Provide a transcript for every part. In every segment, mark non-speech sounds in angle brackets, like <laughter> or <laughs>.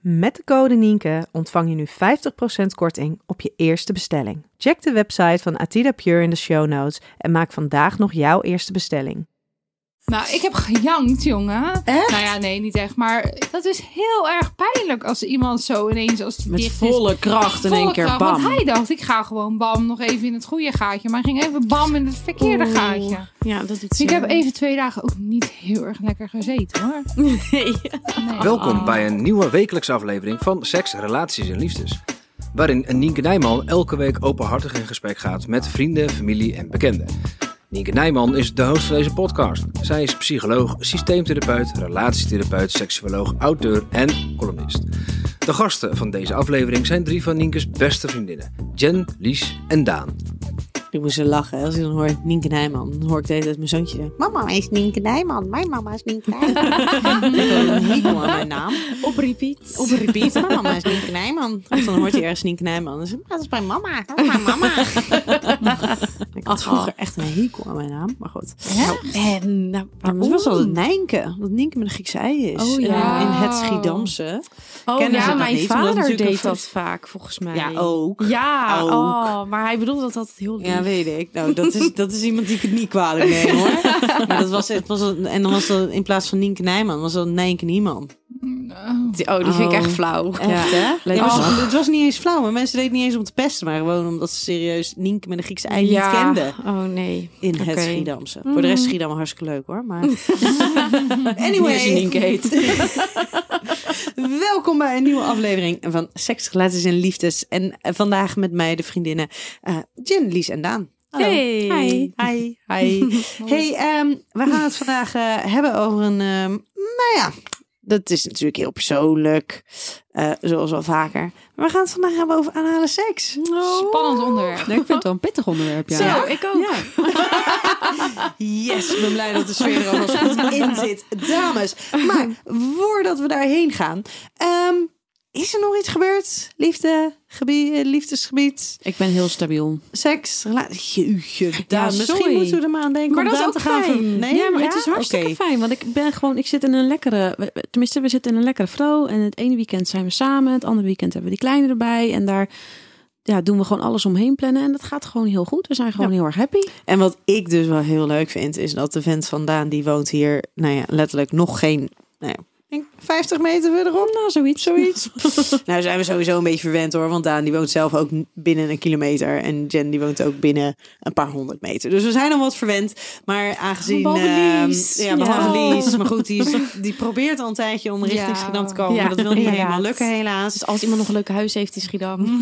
Met de code Nienke ontvang je nu 50% korting op je eerste bestelling. Check de website van Atida Pure in de show notes en maak vandaag nog jouw eerste bestelling. Nou, ik heb gejankt, jongen. Echt? Nou ja, nee, niet echt. Maar dat is heel erg pijnlijk als iemand zo ineens als die Met dicht is. volle kracht in volle één keer kracht. bam. Want hij dacht, ik ga gewoon bam nog even in het goede gaatje. Maar hij ging even bam in het verkeerde Oeh. gaatje. Ja, dat doet ik heb even twee dagen ook niet heel erg lekker gezeten, hoor. <laughs> Nee. Nee. Welkom bij een nieuwe wekelijkse aflevering van Seks, Relaties en Liefdes. Waarin Nienke Nijman elke week openhartig in gesprek gaat met vrienden, familie en bekenden. Nienke Nijman is de host van deze podcast. Zij is psycholoog, systeemtherapeut, relatietherapeut, seksuoloog, auteur en columnist. De gasten van deze aflevering zijn drie van Nienkes beste vriendinnen. Jen, Lies en Daan. Ik moest zo lachen als ik dan hoor Nienke Nijman. Dan hoor ik de hele tijd mijn zoontje. Mama is Nienke Nijman. Mijn mama is Nienke Nijman. <laughs> ik aan mijn naam. Op repeat. Op repeat. Mijn mama is Nienke Nijman. Of dan hoort hij ergens Nienke Nijman. Dan zeg ik, dat is mijn mama. Dat is mijn mama. <laughs> ik had vroeger echt een hekel aan mijn naam. Maar goed. Nou, en nou, was altijd Nijnke. Dat Nienke met een Griekse ei is. Oh, ja. In het Schiedamse. Oh Kennen ja, dat mijn niet? Vader deed dat vaak, volgens mij. Ja, ook. Ja, Ook. Oh, maar hij bedoelde dat altijd heel lief. Ja, weet ik. Nou, dat is, dat is iemand die ik het niet kwalijk neem, hoor. <laughs> Maar dat was, het was een- en dan was dat in plaats van Nienke Nijman, was dat Nijnke Nieman. Die- Oh, die vind ik Oh. echt flauw. Echt, hè? Ja, is dat. het was niet eens flauw, maar mensen deden het niet eens om te pesten, maar gewoon omdat ze serieus Nienke met een Griekse ei niet kenden. Oh nee. In het. Schiedamse. Voor de rest Schiedam hartstikke leuk hoor. Maar... <laughs> Anyway. Nienke heet. <laughs> Welkom bij een nieuwe aflevering van Seks, Relaties en Liefdes. En eh, vandaag met mij de vriendinnen eh Jen, Lies en Daan. Hallo. Hey. Hi. Hi. Hi. hey, ehm, we gaan het vandaag eh, hebben over een... ehm, nou ja, dat is natuurlijk heel persoonlijk. eh, zoals wel vaker. Maar we gaan het vandaag hebben over anale seks. Spannend onderwerp. Nee, ik vind het wel een pittig onderwerp. Ja. Zo, ik ook. <laughs> Yes, ik ben blij dat de sfeer er alvast goed in zit. Dames, maar voordat we daarheen gaan... ehm, is er nog iets gebeurd? Liefde, gebied, eh, liefdesgebied, Ik ben heel stabiel. seks, relatie. Daan, misschien moeten we er maar aan denken Maar om dat is ook te gaan... fijn. ver- Nee, ja, maar het is hartstikke fijn. Want ik ben gewoon, ik zit in een lekkere, tenminste, we zitten in een lekkere flow. En het ene weekend zijn we samen, het andere weekend hebben we die kleine erbij. En daar ja, doen we gewoon alles omheen plannen. En dat gaat gewoon heel goed. We zijn gewoon heel erg happy. En wat ik dus wel heel leuk vind, is dat de vent van Daan, die woont hier, nou ja, letterlijk nog geen, nou ja, 50 meter verderop. Nou, zoiets. Zoiets. <laughs> nou zijn we sowieso een beetje verwend hoor. Want Daan die woont zelf ook binnen een kilometer. En Jen die woont ook binnen een paar honderd meter. Dus we zijn al wat verwend. Maar aangezien... Behalve ehm, ja, behalve Ja. Lies. Maar goed, die, <laughs> probeert al een tijdje om richting Ja. Schiedam te komen. Ja, maar dat wil niet helemaal lukken helaas. Dus als iemand nog een leuk huis heeft in Schiedam.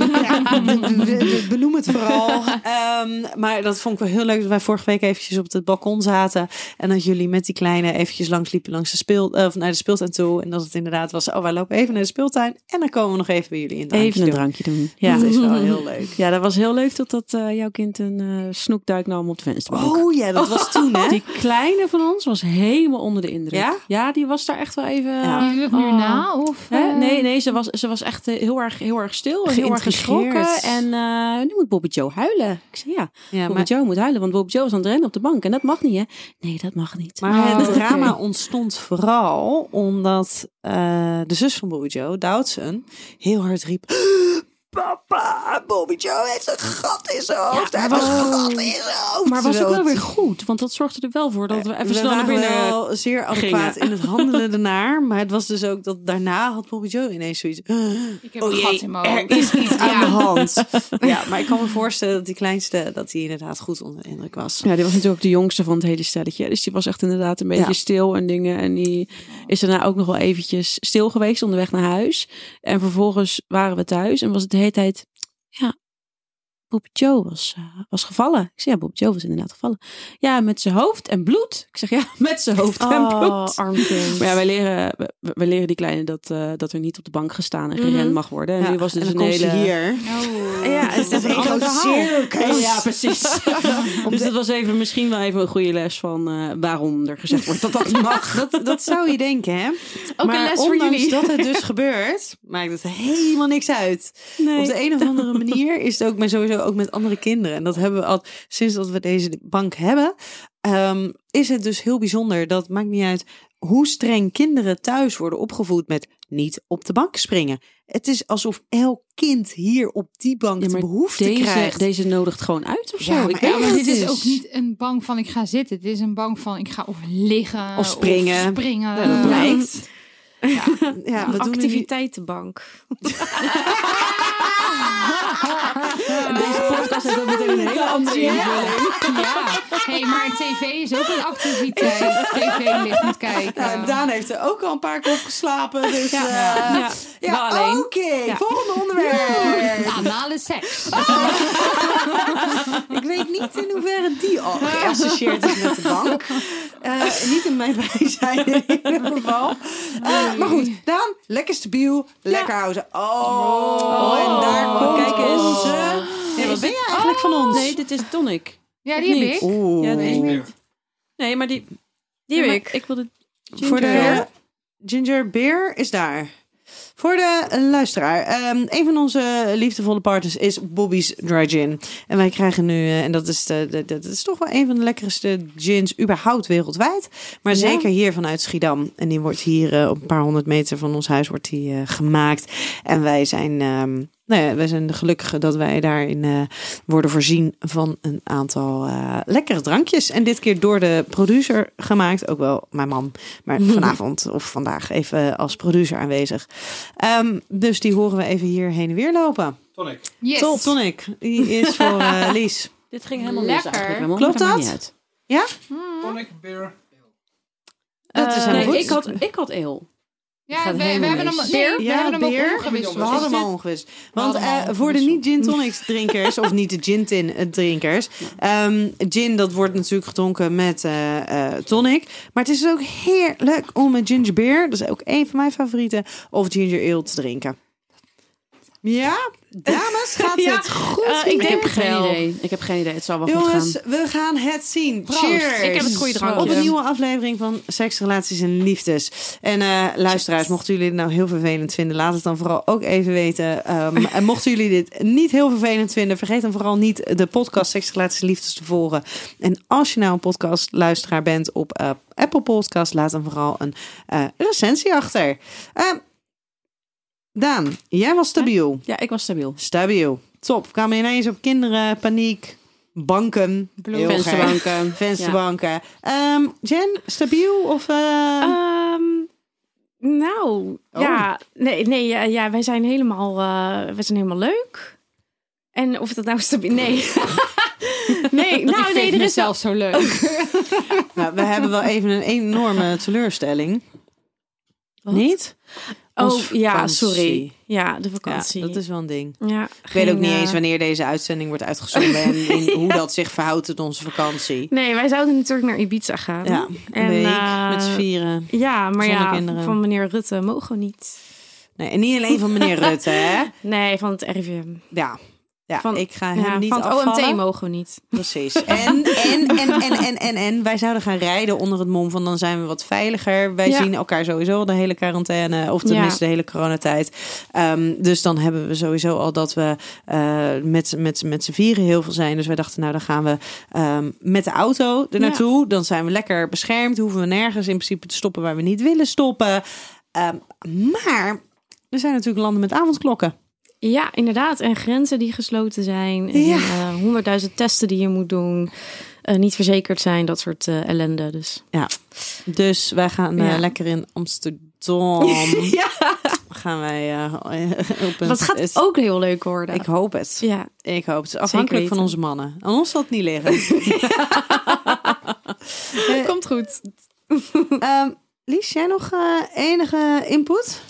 <laughs> Benoem het vooral. Ehm, maar dat vond ik wel heel leuk dat wij vorige week eventjes op het balkon zaten. En dat jullie met die kleine eventjes langs liepen langs de speel, eh, of naar de speeltuin toe. En dat het inderdaad was, oh wij lopen even naar de speeltuin. En dan komen we nog even bij jullie in. Even een drankje doen. Ja, dat is wel heel <laughs> leuk. Ja, dat was heel leuk totdat eh, jouw kind een eh, snoekduik nam op de vensterbank. Oh ja, dat was <laughs> toen hè? Die kleine van ons was helemaal onder de indruk. Ja? die was daar echt wel even... Ja. Dat nu Oh. na? Of, Hè? eh, Nee, nee, ze was, ze was echt heel erg, heel erg stil en heel erg geschrokken. En eh, nu moet Bobby Joe huilen. Ik zei ja, Ja, Bobby maar, Joe moet huilen, want Bobby Joe is aan het rennen op de bank. En dat mag niet, hè? Nee, dat mag niet. maar Oh, het oké. drama ontstond vooral omdat eh, de zus van Bobby Joe, Doutzen, heel hard riep... papa, Bobby Joe heeft een gat in zijn hoofd. Hij heeft een gat in zijn hoofd. Maar was ook wel weer goed, want dat zorgde er wel voor dat we even we snel naar binnen wel zeer adequaat gingen. in het handelen ernaar. Maar het was dus ook dat daarna had Bobby Joe ineens zoiets. Ik heb Oh een jee, gat in mijn er oog. is iets <laughs> aan Ja. de hand. Ja, maar ik kan me voorstellen dat die kleinste, dat hij inderdaad goed onder de indruk was. Ja, die was natuurlijk ook de jongste van het hele stelletje. Dus die was echt inderdaad een beetje Ja. stil en dingen. En die is daarna ook nog wel eventjes stil geweest onderweg naar huis. En vervolgens waren we thuis en was het de tijd... Ja, Bob Joe was, eh, was gevallen. Ik zei, ja, Bob Joe was inderdaad gevallen. Ja, met zijn hoofd en bloed. Ik zeg, ja, <laughs> met zijn hoofd en Oh, bloed. armkind. Maar ja, wij leren, we, we leren die kleine dat, eh, dat er niet op de bank gestaan en gerend Mhm. mag worden. En Ja, nu was dus en een hele... hier. Oh. Ja, het is een. <laughs> Ja, precies. <laughs> dus dat was even, misschien wel even een goede les van eh, waarom er gezegd wordt dat dat niet mag. Dat, dat zou je denken, hè? Ook maar een les voor ondanks jullie. dat het dus gebeurt, maakt het helemaal niks uit. Nee. Op de een of andere manier is het ook met sowieso ook met andere kinderen. En dat hebben we al sinds dat we deze bank hebben. ehm, is het dus heel bijzonder. Dat maakt niet uit hoe streng kinderen thuis worden opgevoed met niet op de bank springen. Het is alsof elk kind hier op die bank Ja, de behoefte deze, krijgt. deze nodigt gewoon uit of zo. Ja, maar ik Ja, weet maar het dit is ook niet een bank van ik ga zitten. Dit is een bank van ik ga of liggen. Of springen. Of springen. Ja, dat blijkt. Ja, ja, we Een doen niet- activiteitenbank. <laughs> podcast heeft ook meteen een hele andere invulling. Ja, hey, maar tv is ook een activiteit. TV ligt met kijken. Ja, Daan heeft er ook al een paar keer op geslapen. Dus ja, Ja, ja, oké. Volgende onderwerp. Anale seks. Ik weet niet in hoeverre die al geassocieerd is met de bank. Eh, niet in mijn <laughs> bijzijn in ieder geval. Eh, maar goed, Daan, lekker stabiel, lekker houden. Oh, en daar Oh, komt kijk eens. Nee, wat ben jij eigenlijk van ons? Nee, dit is tonic. Ja, die heb ik. Oeh. Ja, deze niet. Nee, maar die... Die heb ik. Ik wilde... Voor de Ginger. Ginger Beer is daar. Voor de luisteraar, ehm, een van onze liefdevolle partners is Bobby's Dry Gin. En wij krijgen nu, eh, en dat is, de, de- de- dat is toch wel een van de lekkerste gins überhaupt wereldwijd. Maar Ja. zeker hier vanuit Schiedam. En die wordt hier eh, op een paar honderd meter van ons huis wordt die, eh, gemaakt. En wij zijn, ehm, nou ja, wij zijn de gelukkigen dat wij daarin eh, worden voorzien van een aantal eh, lekkere drankjes. En dit keer door de producer gemaakt. Ook wel mijn man. Maar <laughs> vanavond of vandaag even als producer aanwezig. Ehm, dus die horen we even hier heen en weer lopen. Tonic. Yes. Top, Tonic. Die is voor eh, <laughs> Lies. Dit ging helemaal Lekker. mis Klopt dat? niet uit. Tonic, beer. Dat is helemaal Nee, goed. ik had, ik had ale. Ja, we, we hebben hem, nee, we Ja, hebben hem ook beer. omgewisseld. We hadden hem al ongewist. Want eh, voor de ongewisseld. niet gin tonics drinkers, of niet de gin tin drinkers. ehm, gin, dat wordt natuurlijk gedronken met eh, eh, tonic. Maar het is ook heerlijk om een ginger beer, dat is ook een van mijn favorieten, of ginger ale te drinken. Ja, dames, <laughs> gaat Ja, het goed? eh, ik heb geen idee. Ik heb geen idee. Het zal wel goed Jongens, gaan. we gaan het zien. Proost. Cheers. Ik heb het goede drankje. Op een nieuwe aflevering van Seks, Relaties en Liefdes. En eh, luisteraars, mochten jullie het nou heel vervelend vinden, laat het dan vooral ook even weten. Ehm, <laughs> en mochten jullie dit niet heel vervelend vinden, vergeet dan vooral niet de podcast Seks, Relaties en Liefdes te volgen. En als je nou een podcastluisteraar bent op eh, Apple Podcast, laat dan vooral een eh, recensie achter. Daan, jij was stabiel. Ja, ik was stabiel. Stabiel. Top. Kwamen ineens op kinderen, paniek, banken, heel. Vensterbanken. <laughs> vensterbanken. Ehm, Jen, stabiel of... eh, Ehm, nou, Oh. ja, nee, nee ja, ja, wij zijn helemaal, eh, wij zijn helemaal leuk. En of dat nou stabiel, nee. <laughs> <laughs> nee, nou nee, er is mezelf zo leuk. nou, we hebben wel even een enorme teleurstelling. Niet? Oh, ja, sorry. Ja, de Ja, vakantie. dat is wel een ding. Ja, Ik weet ook niet eh, eens wanneer deze uitzending wordt uitgezonden en <laughs> in hoe dat zich verhoudt tot onze vakantie. Nee, wij zouden natuurlijk naar Ibiza gaan. Ja, En, week eh, met vieren. Ja, maar ja, kinderen. van meneer Rutte mogen we niet. Nee, en niet alleen van meneer <laughs> Rutte, hè? Nee, van het RIVM. Ja, ja Van- ik ga hem Ja, niet van het afvallen. OMT mogen we niet. Precies. En, en, en, en, en, en, en wij zouden gaan rijden onder het mom van dan zijn we wat veiliger. Wij Ja. zien elkaar sowieso de hele quarantaine, of tenminste de hele coronatijd. Ehm, dus dan hebben we sowieso al dat we eh, met, met, met z'n vieren heel veel zijn. Dus wij dachten, nou dan gaan we ehm, met de auto er naartoe. Dan zijn we lekker beschermd. Hoeven we nergens in principe te stoppen waar we niet willen stoppen. Ehm, maar er zijn natuurlijk landen met avondklokken. Ja, inderdaad. En grenzen die gesloten zijn. Ja. eh, honderdduizend testen die je moet doen. Eh, niet verzekerd zijn, dat soort eh, ellende. Dus Dus wij gaan Ja. lekker in Amsterdam. <laughs> ja, Gaan wij op een... dat gaat is- ook heel leuk worden. Ik hoop het. ja, Ik hoop het. Afhankelijk van onze mannen. Aan ons zal het niet liggen. <laughs> <laughs> komt goed. Ehm, Lies, jij nog enige input?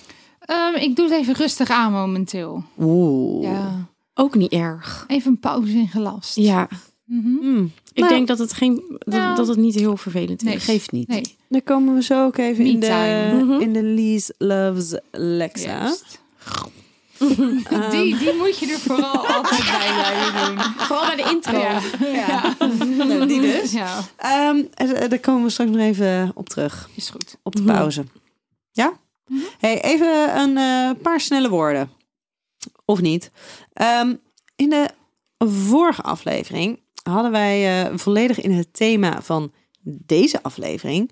Ehm, ik doe het even rustig aan momenteel. Oeh. Ja. Ook niet erg. Even een pauze in gelast. Ja, Mhm. Hmm, ik Nou, denk dat het, geen, dat, Nou. dat het niet heel vervelend Nee. is. Geeft niet. Nee, Dan komen we zo ook even in de. Mhm. in de Lies Loves Lexa. Ehm, <laughs> Die, die moet je er vooral <laughs> altijd bij blijven doen. Vooral bij de intro. Ja. ja. <laughs> Nou, die dus. Ja, Ehm, eh, daar komen we straks nog even op terug. is goed. Op de Mhm. pauze. Ja? Hey, even een eh, paar snelle woorden. Of niet. Ehm, in de vorige aflevering hadden wij eh, volledig in het thema van deze aflevering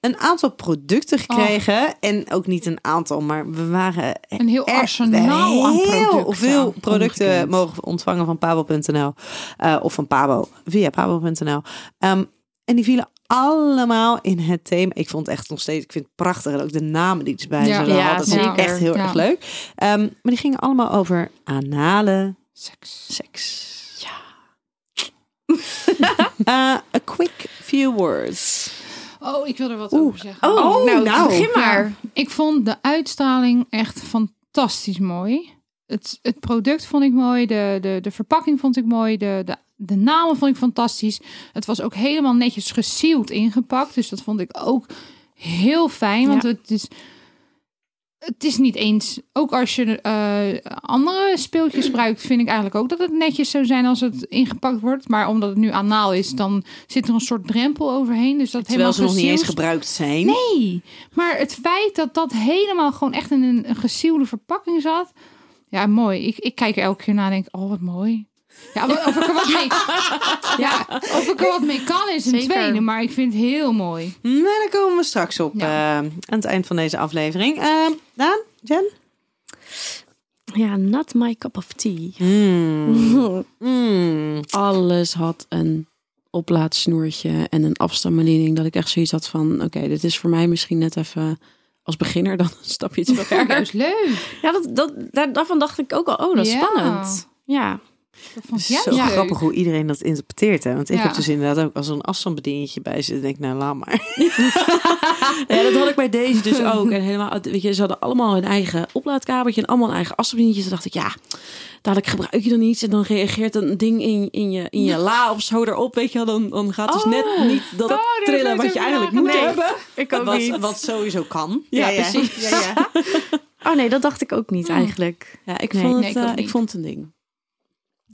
een aantal producten gekregen. En ook niet een aantal, maar we waren Een heel arsenaal aan heel producten. veel producten Ongekend. mogen ontvangen van pabo.nl. eh, of van Pabo, via pabo.nl. Ehm, en die vielen allemaal in het thema. Ik vond het echt nog steeds, ik vind het prachtig. En ook de namen die erbij Ja. zullen Ja, hadden. Dat vond ik zeker. echt heel Ja. erg leuk. Ehm, maar die gingen allemaal over anale Seks. seks. Ja. <laughs> a quick few words. Oh, ik wil er wat Oeh. over zeggen. Oh, Oh, nou, nou. begin maar. Ja, ik vond de uitstraling echt fantastisch mooi. Het, het product vond ik mooi. De, de, de verpakking vond ik mooi. De, de, de namen vond ik fantastisch. Het was ook helemaal netjes gesealed ingepakt. Dus dat vond ik ook heel fijn. Want Ja. het is... Het is niet eens, ook als je eh, andere speeltjes gebruikt, vind ik eigenlijk ook dat het netjes zou zijn als het ingepakt wordt. Maar omdat het nu anaal is, dan zit er een soort drempel overheen. Dus dat Terwijl ze nog niet eens gebruikt zijn. Nee, maar het feit dat dat helemaal gewoon echt in een, een gesielde verpakking zat. Ja, mooi. Ik, ik kijk er elke keer naar en denk, oh, wat mooi. Ja, of ik er wat mee, <laughs> ja, of ik er wat mee kan is een Zeker. tweede, maar ik vind het heel mooi. Nou, daar komen we straks op Ja. eh, aan het eind van deze aflevering. Ehm Daan, Jen? Ja, not my cup of tea. Mm. <laughs> Mm. Alles had een oplaadsnoertje en een afstandsbediening. Dat ik echt zoiets had van, oké, dit is voor mij misschien net even als beginner dan een stapje te Dat vond ik ver. juist leuk. Ja, dat, dat, daar, daarvan dacht ik ook al, oh, dat is Ja. spannend. Ja, Dat vond ik Zo leuk. grappig hoe iedereen dat interpreteert. Hè? Want ik Ja. heb dus inderdaad ook als er een afstandsbedienertje bij zit, denk ik, nou laat maar. <laughs> <laughs> ja, dat had ik bij deze dus <laughs> ook. En helemaal, weet je, ze hadden allemaal hun eigen oplaadkabeltje en allemaal een eigen afstandsbedieningje. Toen dacht ik, ja, dadelijk gebruik je dan iets en dan reageert een ding in, in, je, in je la of zo erop, weet je wel. Dan, dan gaat dus Oh. net niet dat daar trillen wat je eigenlijk moet hebben. Ik Wat, wat sowieso kan. Ja, precies. Ja, ja. Oh nee, dat dacht ik ook niet eigenlijk. Ja, ik, Nee, vond het, nee, ik eh, niet. ik vond het een ding.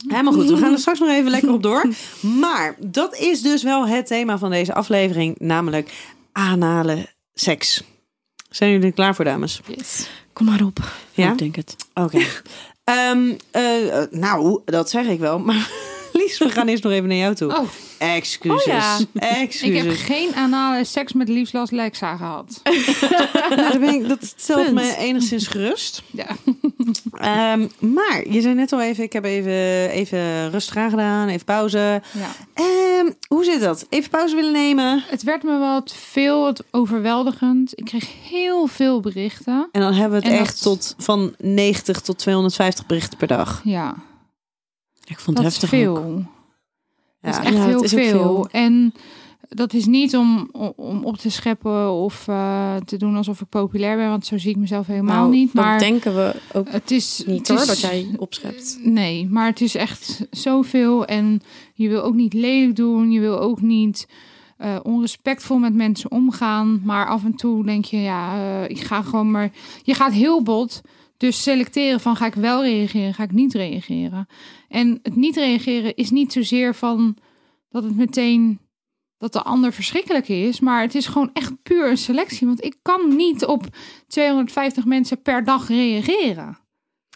Helemaal goed, we gaan er <laughs> straks nog even lekker op door. Maar dat is dus wel het thema van deze aflevering, namelijk anale seks. Zijn jullie er klaar voor, dames? Yes. Kom maar op. Ja? ik denk het. Oké. Ehm, eh, nou, dat zeg ik wel. Maar <laughs> Lies, we gaan eerst nog even naar jou toe. Oh, Excuses. Oh ja. ik Excuses. heb geen anale seks met Liefslas Lexa gehad. <laughs> Nou, ben ik, dat stelt Punt. me enigszins gerust. Ja. Ehm, maar je zei net al even, ik heb even, even rustig aangedaan, even pauze. ja. Ehm, hoe zit dat? Even pauze willen nemen. Het werd me wat veel, wat overweldigend. Ik kreeg heel veel berichten. En dan hebben we het En echt dat- tot van 90 tot 250 berichten per dag. Ja, Ik vond dat het heftig veel. ook. Dat Ja. is echt Ja, het heel is ook veel. veel. En dat is niet om, om op te scheppen of eh, te doen alsof ik populair ben. Want zo zie ik mezelf helemaal Nou, niet. Maar dat denken we ook het is niet het hoor, is- dat jij opschept. Nee, maar het is echt zoveel. En je wil ook niet lelijk doen. Je wil ook niet eh, onrespectvol met mensen omgaan. Maar af en toe denk je, ja, eh, ik ga gewoon maar... Je gaat heel bot. Dus selecteren van ga ik wel reageren, ga ik niet reageren. En het niet reageren is niet zozeer van dat het meteen dat de ander verschrikkelijk is. Maar het is gewoon echt puur een selectie. Want ik kan niet op 250 mensen per dag reageren.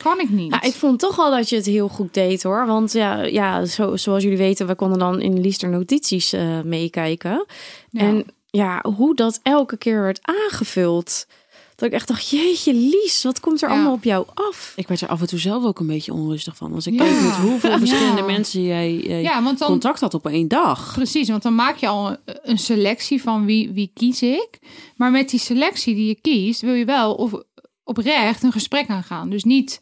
Kan ik niet. Ja, ik vond toch al dat je het heel goed deed hoor. Want ja, ja zo, zoals jullie weten, we konden dan in Liester notities eh, meekijken. Ja. En ja, hoe dat elke keer werd aangevuld. Dat ik echt dacht, jeetje Lies, wat komt er Ja. allemaal op jou af? Ik werd er af en toe zelf ook een beetje onrustig van. Als ik Ja. keek met hoeveel verschillende Ja. mensen jij, jij Ja, want dan, contact had op één dag. Precies, want dan maak je al een, selectie van wie, wie kies ik. Maar met die selectie die je kiest, wil je wel of, oprecht een gesprek aangaan. Dus niet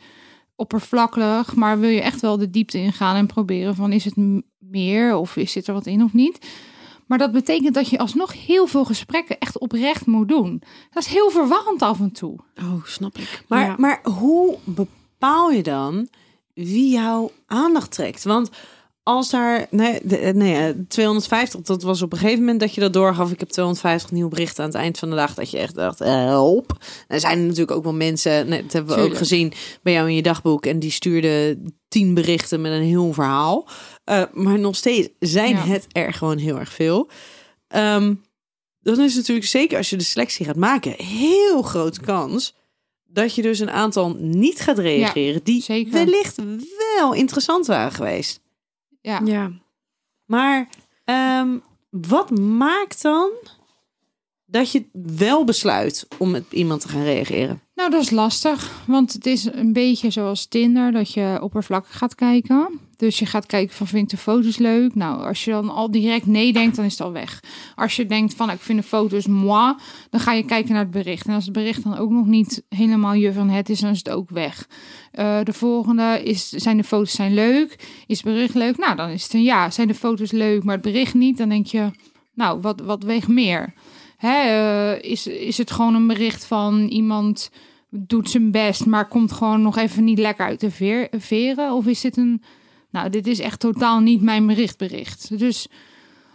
oppervlakkig, maar wil je echt wel de diepte ingaan en proberen van is het meer of is zit er wat in of niet. Maar dat betekent dat je alsnog heel veel gesprekken echt oprecht moet doen. Dat is heel verwarrend af en toe. Oh, snap ik. Maar, Ja. maar hoe bepaal je dan wie jouw aandacht trekt? Want als daar, nee, de, nee, eh, 250, dat was op een gegeven moment dat je dat doorgaf. Ik heb 250 nieuwe berichten aan het eind van de dag. Dat je echt dacht, eh, help. Er zijn er natuurlijk ook wel mensen, nee, dat hebben we ook gezien bij jou in je dagboek. En die stuurden tien berichten met een heel verhaal. Eh, maar nog steeds zijn Ja. het er gewoon heel erg veel. Ehm, dan is het natuurlijk zeker als je de selectie gaat maken, heel grote kans dat je dus een aantal niet gaat reageren die zeker. wellicht wel interessant waren geweest. Ja. Ja. Maar ehm, wat maakt dan dat je wel besluit om met iemand te gaan reageren? Nou, dat is lastig. Want het is een beetje zoals Tinder, dat je oppervlakkig gaat kijken. Dus je gaat kijken van, vind de foto's leuk? Nou, als je dan al direct nee denkt, dan is het al weg. Als je denkt van, ik vind de foto's moi, dan ga je kijken naar het bericht. En als het bericht dan ook nog niet helemaal je van het is, dan is het ook weg. Eh, de volgende is, zijn de foto's zijn leuk? Is het bericht leuk? Nou, dan is het een ja. Zijn de foto's leuk, maar het bericht niet? Dan denk je, nou, wat, wat weegt meer? Hè, eh, is, is het gewoon een bericht van iemand doet zijn best, maar komt gewoon nog even niet lekker uit de veer, veren? Of is dit een, nou, dit is echt totaal niet mijn bericht bericht. Dus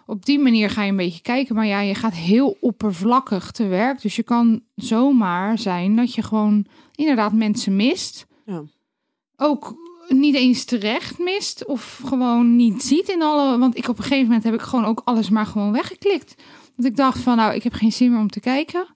op die manier ga je een beetje kijken. Maar ja, je gaat heel oppervlakkig te werk. Dus je kan zomaar zijn dat je gewoon inderdaad mensen mist. Ja. Ook niet eens terecht mist of gewoon niet ziet in alle. Want ik op een gegeven moment heb ik gewoon ook alles maar gewoon weggeklikt. Want ik dacht van nou, ik heb geen zin meer om te kijken.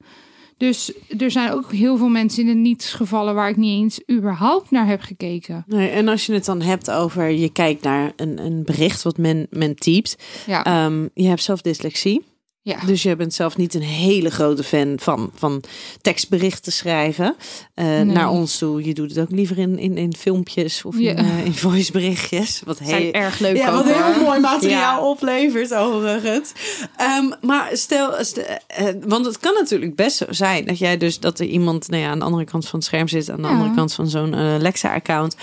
Dus er zijn ook heel veel mensen in de niets gevallen waar ik niet eens überhaupt naar heb gekeken. Nee, en als je het dan hebt over je kijkt naar een, een bericht wat men, men typt. Ja, Ehm, je hebt zelf dyslexie. Ja. Dus je bent zelf niet een hele grote fan van, van tekstberichten schrijven. eh, Nee. Naar ons toe. Je doet het ook liever in, in, in filmpjes of in, eh, in voiceberichtjes. Wat Zijn heel, erg leuk ja, wat heel mooi materiaal Ja. oplevert overigens. Ehm, maar stel, stel- eh, want het kan natuurlijk best zo zijn dat jij dus dat er iemand nou ja, aan de andere kant van het scherm zit, aan de andere kant van zo'n eh, Lexa-account,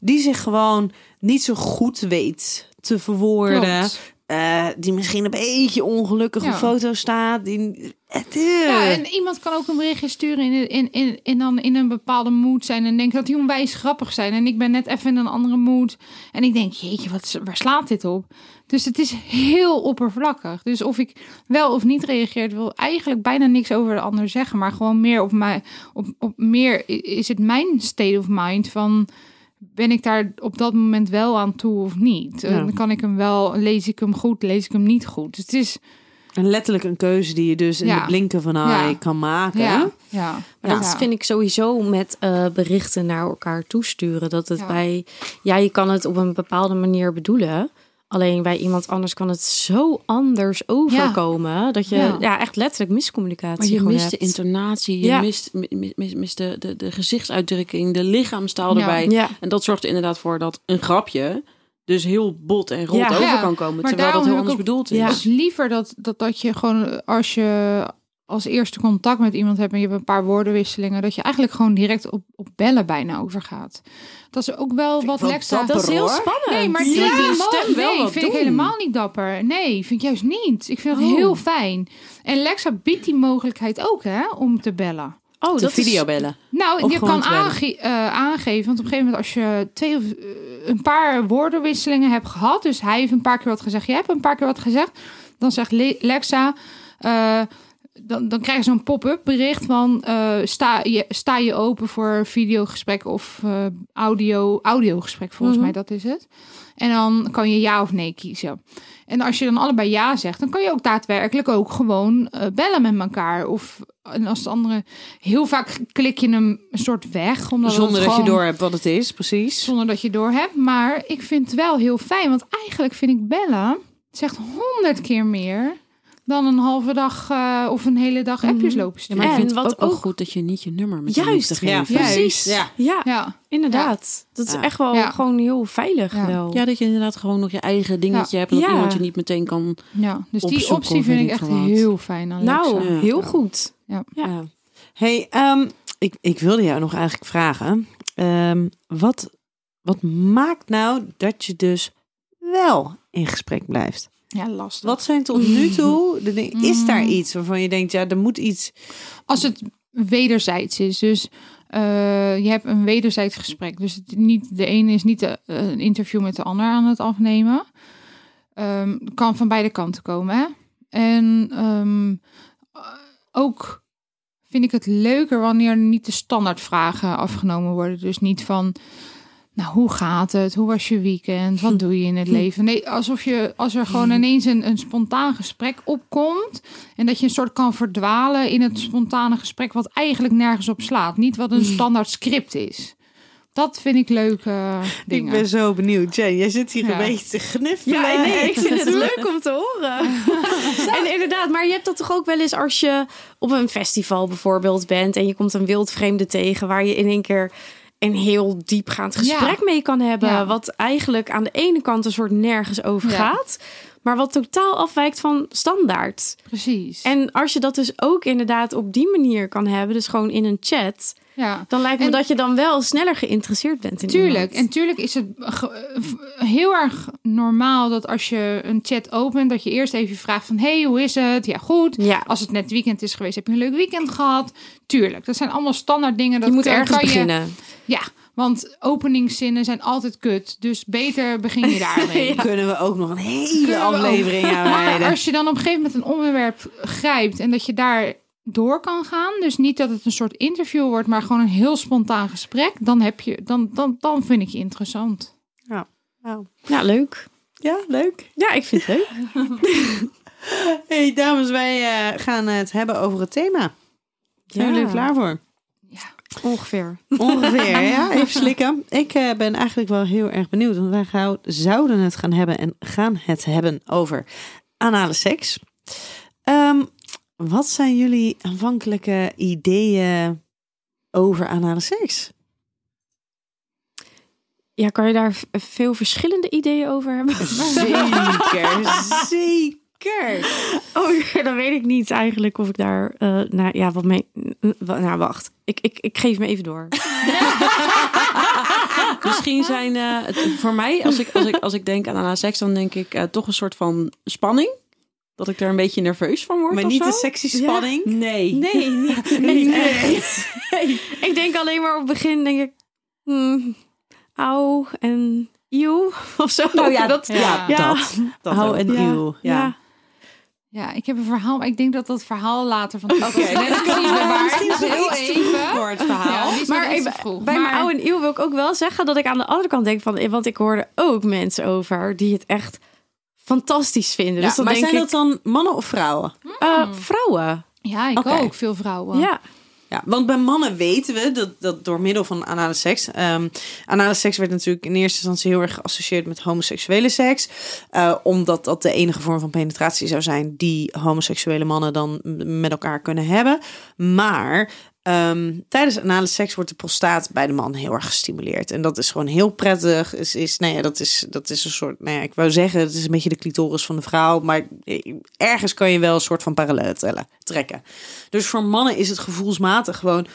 die zich gewoon niet zo goed weet te verwoorden. Klopt. Eh, die misschien een beetje ongelukkig op Ja. foto staat. Die. Ja, en iemand kan ook een berichtje sturen in, in, in, in, dan in een bepaalde mood zijn. En denken dat die onwijs grappig zijn. En ik ben net even in een andere mood. En ik denk, jeetje, wat, waar slaat dit op? Dus het is heel oppervlakkig. Dus of ik wel of niet reageer, wil eigenlijk bijna niks over de ander zeggen. Maar gewoon meer op mij, op, op meer is het mijn state of mind van ben ik daar op dat moment wel aan toe of niet? Ja. Dan kan ik hem wel, lees ik hem goed, lees ik hem niet goed. Dus het is, En letterlijk een keuze die je dus in Ja. de blinken van Ja. eye kan maken. ja, ja. Maar dat Ja. vind ik sowieso met eh, berichten naar elkaar toesturen. Dat het Ja. bij, ja, je kan het op een bepaalde manier bedoelen. Alleen bij iemand anders kan het zo anders overkomen. Dat je Ja. ja. echt letterlijk miscommunicatie Maar je gewoon mist de intonatie, je Ja. mist, mi- mi- mis, mist de, de, de gezichtsuitdrukking, de lichaamstaal Ja. erbij. Ja. En dat zorgt er inderdaad voor dat een grapje dus heel bot en rot Ja. over Ja, kan komen. maar Terwijl dat daarom heel heb ik anders ook- bedoeld is. Ja. Dus liever dat, dat, dat je gewoon als je als eerste contact met iemand hebt en je hebt een paar woordenwisselingen, dat je eigenlijk gewoon direct op, op bellen bijna overgaat. Dat is ook wel wat Lexa. dapper, Dat is heel spannend. Nee, maar Je je is stem wel nee, wat vind ik helemaal niet dapper. Nee, vind ik juist niet. Ik vind het Oh. heel fijn. En Lexa biedt die mogelijkheid ook, hè, om te bellen. Oh, De dat is videobellen. Nou, Of je kan aange- eh, aangeven, want op een gegeven moment als je twee of eh, een paar woordenwisselingen hebt gehad, dus hij heeft een paar keer wat gezegd, jij hebt een paar keer wat gezegd, dan zegt Le- Lexa, eh, dan, dan krijg je zo'n pop-up bericht van eh, sta, je, sta je open voor videogesprek of eh, audio, audiogesprek, volgens Mhm. mij dat is het. En dan kan je ja of nee kiezen. En als je dan allebei ja zegt, dan kan je ook daadwerkelijk ook gewoon eh, bellen met elkaar. Of en als het andere, heel vaak klik je hem een soort weg. Omdat Zonder dat je door hebt wat het is, precies. Zonder dat je door hebt. Maar ik vind het wel heel fijn. Want eigenlijk vind ik bellen, het zegt honderd keer meer dan een halve dag eh, of een hele dag appjes lopen Ja, sturen. maar ik En vind het wat ook wel goed dat je niet je nummer met je Juist, liefde ja, geeft. precies. Precies. Ja. Ja, Ja, inderdaad. Dat is Ja. echt wel Ja. gewoon heel veilig Ja. wel. Ja, dat je inderdaad gewoon nog je eigen dingetje hebt. En dat Ja. iemand je niet meteen kan... ja. dus die optie vind ik echt wat. heel fijn nou. Ja. heel goed. Ja. Ja. Hey, ehm, ik, ik wilde jou nog eigenlijk vragen. ehm, wat, wat maakt nou dat je dus wel in gesprek blijft? Ja, lastig. Wat zijn tot nu <laughs> toe de dingen? Is daar Mm. iets waarvan je denkt, ja, er moet iets. Als het wederzijds is. Dus eh, je hebt een wederzijds gesprek. Dus het niet, de ene is niet de, eh, een interview met de ander aan het afnemen. Ehm, kan van beide kanten komen. Hè? En ehm, eh, ook vind ik het leuker wanneer niet de standaardvragen afgenomen worden. Dus niet van, nou, hoe gaat het? Hoe was je weekend? Wat doe je in het leven? Nee, alsof je, als er gewoon ineens een, een spontaan gesprek opkomt. En dat je een soort kan verdwalen in het spontane gesprek, wat eigenlijk nergens op slaat. Niet wat een standaard script is. Dat vind ik leuke dingen. Ik ben zo benieuwd. Jane, jij zit hier Ja. een beetje te gniffelen. Ja, nee, ik vind het <laughs> leuk om te horen. <laughs> en inderdaad, maar je hebt dat toch ook wel eens als je op een festival bijvoorbeeld bent en je komt een wildvreemde tegen waar je in één keer een heel diepgaand gesprek mee kan hebben. Ja. Wat eigenlijk aan de ene kant een soort nergens over Ja. gaat, maar wat totaal afwijkt van standaard. Precies. En als je dat dus ook inderdaad op die manier kan hebben, dus gewoon in een chat, ja. dan lijkt me En- dat je dan wel sneller geïnteresseerd bent in Tuurlijk. iemand. En tuurlijk is het v- heel erg normaal dat als je een chat opent, dat je eerst even vraagt van, hey, hoe is het? Ja, goed. Ja. Als het net weekend is geweest, heb je een leuk weekend gehad? Tuurlijk. Dat zijn allemaal standaard dingen. Dat je moet ergens kan je- beginnen. Ja, want openingszinnen zijn altijd kut. Dus beter begin je <laughs> daarmee. Kunnen we ook nog een hele aflevering <laughs> aan wijden? als je dan op een gegeven moment een onderwerp grijpt en dat je daar door kan gaan, dus niet dat het een soort interview wordt, maar gewoon een heel spontaan gesprek, dan heb je, dan, dan, dan vind ik je interessant. Ja, leuk. Ja, leuk. Ja, ik vind het leuk. <laughs> Hey dames, wij eh, gaan het hebben over het thema. Zijn jullie er Ja. klaar voor? Ongeveer. Ongeveer, <laughs> ja. Even slikken. Ik eh, ben eigenlijk wel heel erg benieuwd. Want wij gaan- zouden het gaan hebben en gaan het hebben over anale seks. Ehm, wat zijn jullie aanvankelijke ideeën over anale seks? Ja, kan je daar veel verschillende ideeën over hebben? <laughs> Zeker, <laughs> zeker. Oh, dan weet ik niet eigenlijk of ik daar, eh, nou ja, wat mee. n- wa- Nou, wacht. Ik, ik, ik geef me even door. <laughs> Misschien zijn eh, het, voor mij, als ik, als, ik, als ik denk aan anale seks, dan denk ik eh, toch een soort van spanning. Dat ik er een beetje nerveus van word Maar of niet zo. de sexy spanning. Nee. Nee, niet, niet echt. Ik denk alleen maar op het begin, denk ik, hmm, auw en eeuw <laughs> of zo. Nou ja, dat, Ja. ja. Dat. Dat en Ja. eeuw. Ja. Ja, ik heb een verhaal, maar ik denk dat dat verhaal later van Oké, net <laughs> misschien is het heel even. het verhaal. Ja, Maar even, vroeg. bij maar, mijn oude en eeuw wil ik ook wel zeggen dat ik aan de andere kant denk van, want ik hoorde ook mensen over die het echt fantastisch vinden. Ja, dus dan maar denk zijn ik, dat dan mannen of vrouwen? eh, vrouwen. Ja, ik ook. Veel vrouwen. Ja. Ja, want bij mannen weten we dat, dat door middel van anale seks. ehm anale seks werd natuurlijk in eerste instantie heel erg geassocieerd met homoseksuele seks. eh, omdat dat de enige vorm van penetratie zou zijn die homoseksuele mannen dan met elkaar kunnen hebben. Maar ehm, tijdens anale seks wordt de prostaat bij de man heel erg gestimuleerd. En dat is gewoon heel prettig. Is, is, nou ja, dat, is, dat is een soort, nou ja, ik wou zeggen, het is een beetje de clitoris van de vrouw. Maar eh, ergens kan je wel een soort van parallellen tellen, trekken. Dus voor mannen is het gevoelsmatig gewoon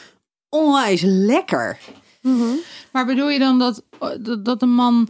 onwijs lekker. Maar bedoel je dan dat, dat, dat een man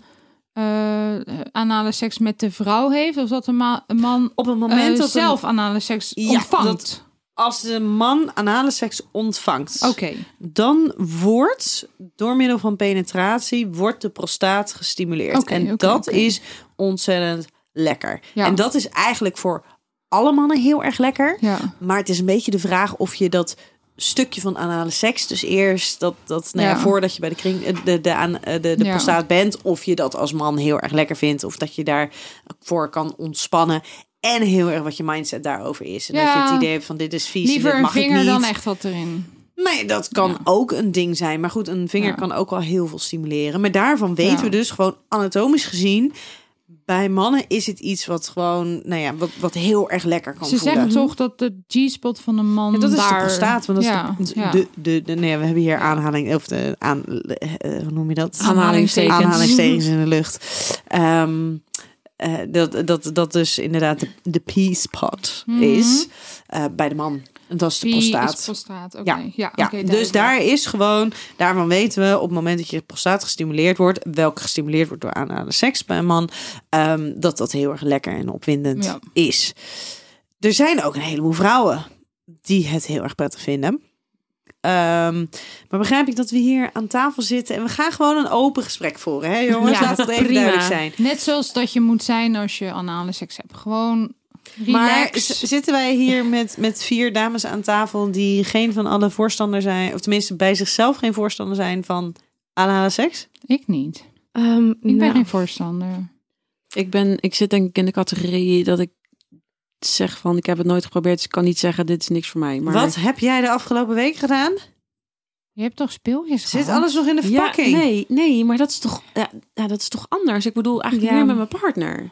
eh, anale seks met de vrouw heeft? Of dat een, ma- een man Op het eh, moment dat een- zelf anale seks Ja, ontvangt? dat- als de man anale seks ontvangt, Oké. dan wordt door middel van penetratie wordt de prostaat gestimuleerd. En dat is ontzettend lekker. Ja. En dat is eigenlijk voor alle mannen heel erg lekker. Ja. Maar het is een beetje de vraag of je dat stukje van anale seks, dus eerst dat, dat nou ja, Ja. voordat je bij de, kring, eh, de, de, aan, eh, de, de Ja. prostaat bent, of je dat als man heel erg lekker vindt, of dat je daarvoor kan ontspannen. En heel erg wat je mindset daarover is. En dat je het idee hebt van dit is vies, Liever dit een mag ik vinger niet. dan echt wat erin. Nee, dat kan Ja. ook een ding zijn. Maar goed, een vinger Ja. kan ook wel heel veel stimuleren. Maar daarvan weten we dus gewoon anatomisch gezien... bij mannen is het iets wat gewoon, nou ja, wat, wat heel erg lekker kan Ze voelen. zeggen toch dat de G-spot van een man Ja, dat is daar... de prostaat, want dat is de, ja. de, de, de- nee, we hebben hier aanhaling, of de, aan, eh, hoe noem je dat? Aanhalingstekens. Aanhalingstekens in de lucht. Ehm, eh, dat, dat, dat dus inderdaad de, de P-spot Mhm. is eh, bij de man. En dat is de prostaat. is prostaat? Ja, ja, dus duidelijk. daar is gewoon, daarvan weten we op het moment dat je prostaat gestimuleerd wordt, welke gestimuleerd wordt door anale seks bij een man, ehm, dat dat heel erg lekker en opwindend Ja. is. Er zijn ook een heleboel vrouwen die het heel erg prettig vinden. Ehm, maar begrijp ik dat we hier aan tafel zitten en we gaan gewoon een open gesprek voeren, hè jongens? Ja, Laat dat even prima. duidelijk zijn. Net zoals dat je moet zijn als je anale seks hebt. Gewoon Maar relax. zitten wij hier met, met vier dames aan tafel die geen van alle voorstander zijn, of tenminste bij zichzelf geen voorstander zijn van anale seks? Ik niet. Ehm, Ik ben nou, geen voorstander. Ik, ben, ik zit denk ik in de categorie dat ik zeg van ik heb het nooit geprobeerd, dus ik kan niet zeggen dit is niks voor mij. Maar Wat heb jij de afgelopen week gedaan? Je hebt toch speeltjes Zit alles nog in de ja, verpakking? nee, nee, maar dat is toch, ja, ja, dat is toch anders. Ik bedoel eigenlijk Ja. meer met mijn partner.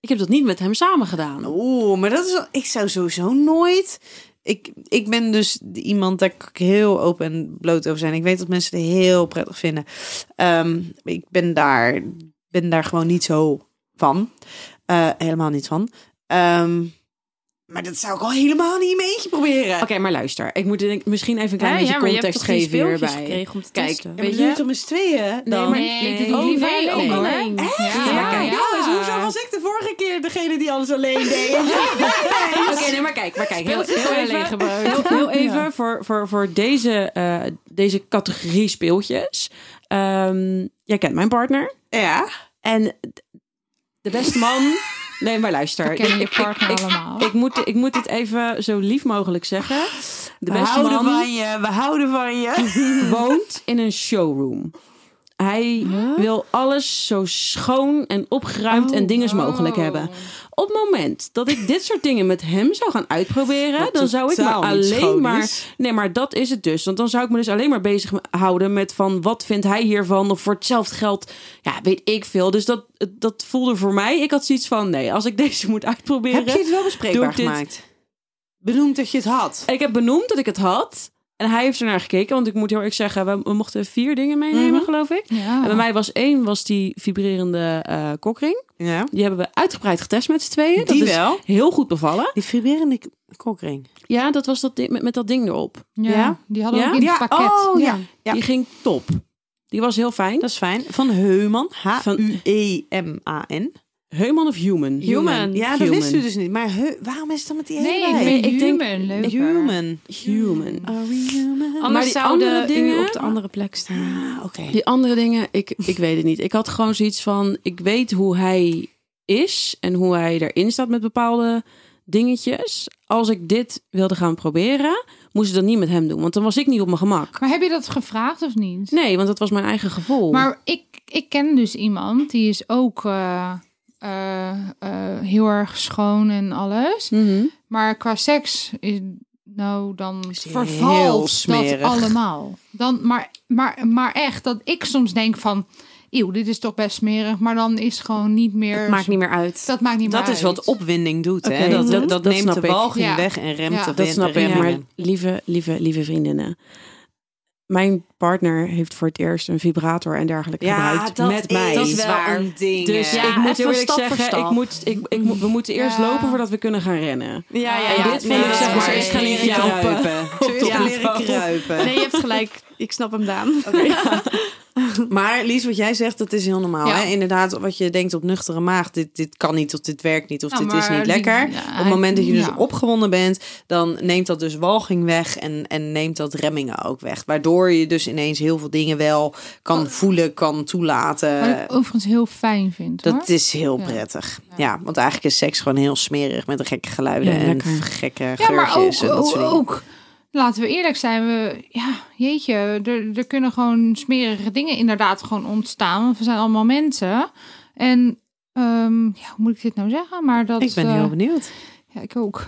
Ik heb dat niet met hem samen gedaan. Oeh, maar dat is ik zou sowieso nooit. Ik, ik ben dus iemand daar kan ik heel open en bloot over zijn. Ik weet dat mensen het heel prettig vinden. Ehm, ik ben daar, ben daar gewoon niet zo van. Eh, helemaal niet van. Ehm, maar dat zou ik al helemaal niet in mijn eentje proberen. Oké, maar luister. Ik moet denk, misschien even een klein ja, beetje ja, maar je hebt context geven hierbij. gekregen om te Kijk, testen? Maar weet je het met z'n tweeën dan? maar- Nee, Nee. ik doe Oh, liever wij alleen. Echt? Ja, Ja, kijk, ja. jongens, hoezo was ik de vorige keer degene die alles alleen deed? <laughs> Oké, nee, maar kijk, maar kijk. Heel, heel alleen even, heel, heel even Ja. voor, voor, voor deze, eh, deze categorie speeltjes. Ehm, jij kent mijn partner. ja. En de beste man... Nee, maar luister. Kennen je Ik- ik- partner ik, allemaal. Ik moet, ik moet dit even zo lief mogelijk zeggen. De we beste houden man van je, we houden van je. <laughs> woont in een showroom. Hij wil alles zo schoon en opgeruimd en dinges mogelijk Oh. hebben. Op het moment dat ik dit soort dingen met hem zou gaan uitproberen, Wat dan zou ik me alleen maar. is. Nee, maar dat is het dus. Want dan zou ik me dus alleen maar bezig houden met van wat vindt hij hiervan? Of voor hetzelfde geld, ja, weet ik veel. Dus dat, dat voelde voor mij. Ik had zoiets van: nee, als ik deze moet uitproberen. Heb je het wel bespreekbaar ik dit- gemaakt? Benoemd dat je het had. Ik heb benoemd dat ik het had. En hij heeft ernaar gekeken. Want ik moet heel eerlijk zeggen, we, we mochten vier dingen meenemen, Mhm. geloof ik. Ja. En bij mij was één was die vibrerende eh kokring. Ja. Die hebben we uitgebreid getest met z'n tweeën. Die dat is wel. heel goed bevallen. Die vibrerende kokring. Ja, dat was dat met, met dat ding erop. ja, Ja? die hadden Ja? ook in het Ja, pakket. oh ja. Die ging top. Die was heel fijn. Dat is fijn. Van Heuman. H-U-E-M-A-N. Heuman of human? Human. Ja, dat Human. wist u dus niet. Maar waarom is het dan met die Nee, hele ik vind Ik denk- human leuker. Human. Human. Are we human? Maar Anders die zouden andere u dingen- op de andere plek staan. Ah, Oké. Die andere dingen, ik, ik weet het niet. Ik had gewoon zoiets van, ik weet hoe hij is en hoe hij erin staat met bepaalde dingetjes. Als ik dit wilde gaan proberen, moest ik dat niet met hem doen. Want dan was ik niet op mijn gemak. Maar heb je dat gevraagd of niet? Nee, want dat was mijn eigen gevoel. Maar ik, ik ken dus iemand die is ook eh, eh, eh, heel erg schoon en alles. Mhm. Maar qua seks is nou dan vervalt dat smerig. allemaal. Dan, maar, maar, maar echt, dat ik soms denk van... Eeuw, dit is toch best smerig. Maar dan is het gewoon niet meer... Maakt niet meer uit. Dat maakt niet meer Dat is uit. wat opwinding doet. Hè? Oké, Dat, dat- dat, dat neemt de walging Ja. weg en remt Ja. de Dat snap ik. Maar lieve, lieve, lieve vriendinnen. Mijn partner heeft voor het eerst een vibrator en dergelijke gebruikt met mij. dat is is wel waar. een ding. Dus ik moet heel eerlijk zeggen, stap. ik moet, ik, ik, moet- we moeten eerst Ja. lopen voordat we kunnen gaan rennen. Ja, ja, En ja. dit Nee, vond ik dat zeg is maar eerst gaan leren kruipen. gaan <laughs> de leren kruipen. Nee, je hebt gelijk. Ik snap hem, Daan. <laughs> <laughs> <laughs> Maar Lies, wat jij zegt, dat is heel normaal. Ja. Hè? Inderdaad, wat je denkt op nuchtere maag, dit, dit kan niet of dit werkt niet of Nou, dit is niet die- lekker. ja, Op het moment dat je dus ja. opgewonden bent, dan neemt dat dus walging weg en, en neemt dat remmingen ook weg. Waardoor je dus ineens heel veel dingen wel kan voelen, kan toelaten. Wat ik overigens heel fijn vind, hoor. Dat is heel prettig. Ja. want eigenlijk is seks gewoon heel smerig met gekke geluiden en gekke Ja, maar ook, geurtjes en dat soort dingen. ook, laten we eerlijk zijn, we, ja, jeetje, er, er kunnen gewoon smerige dingen inderdaad gewoon ontstaan. Want we zijn allemaal mensen. En, ehm, ja, hoe moet ik dit nou zeggen? Maar dat, Ik ben eh, heel benieuwd. Ja, ik ook.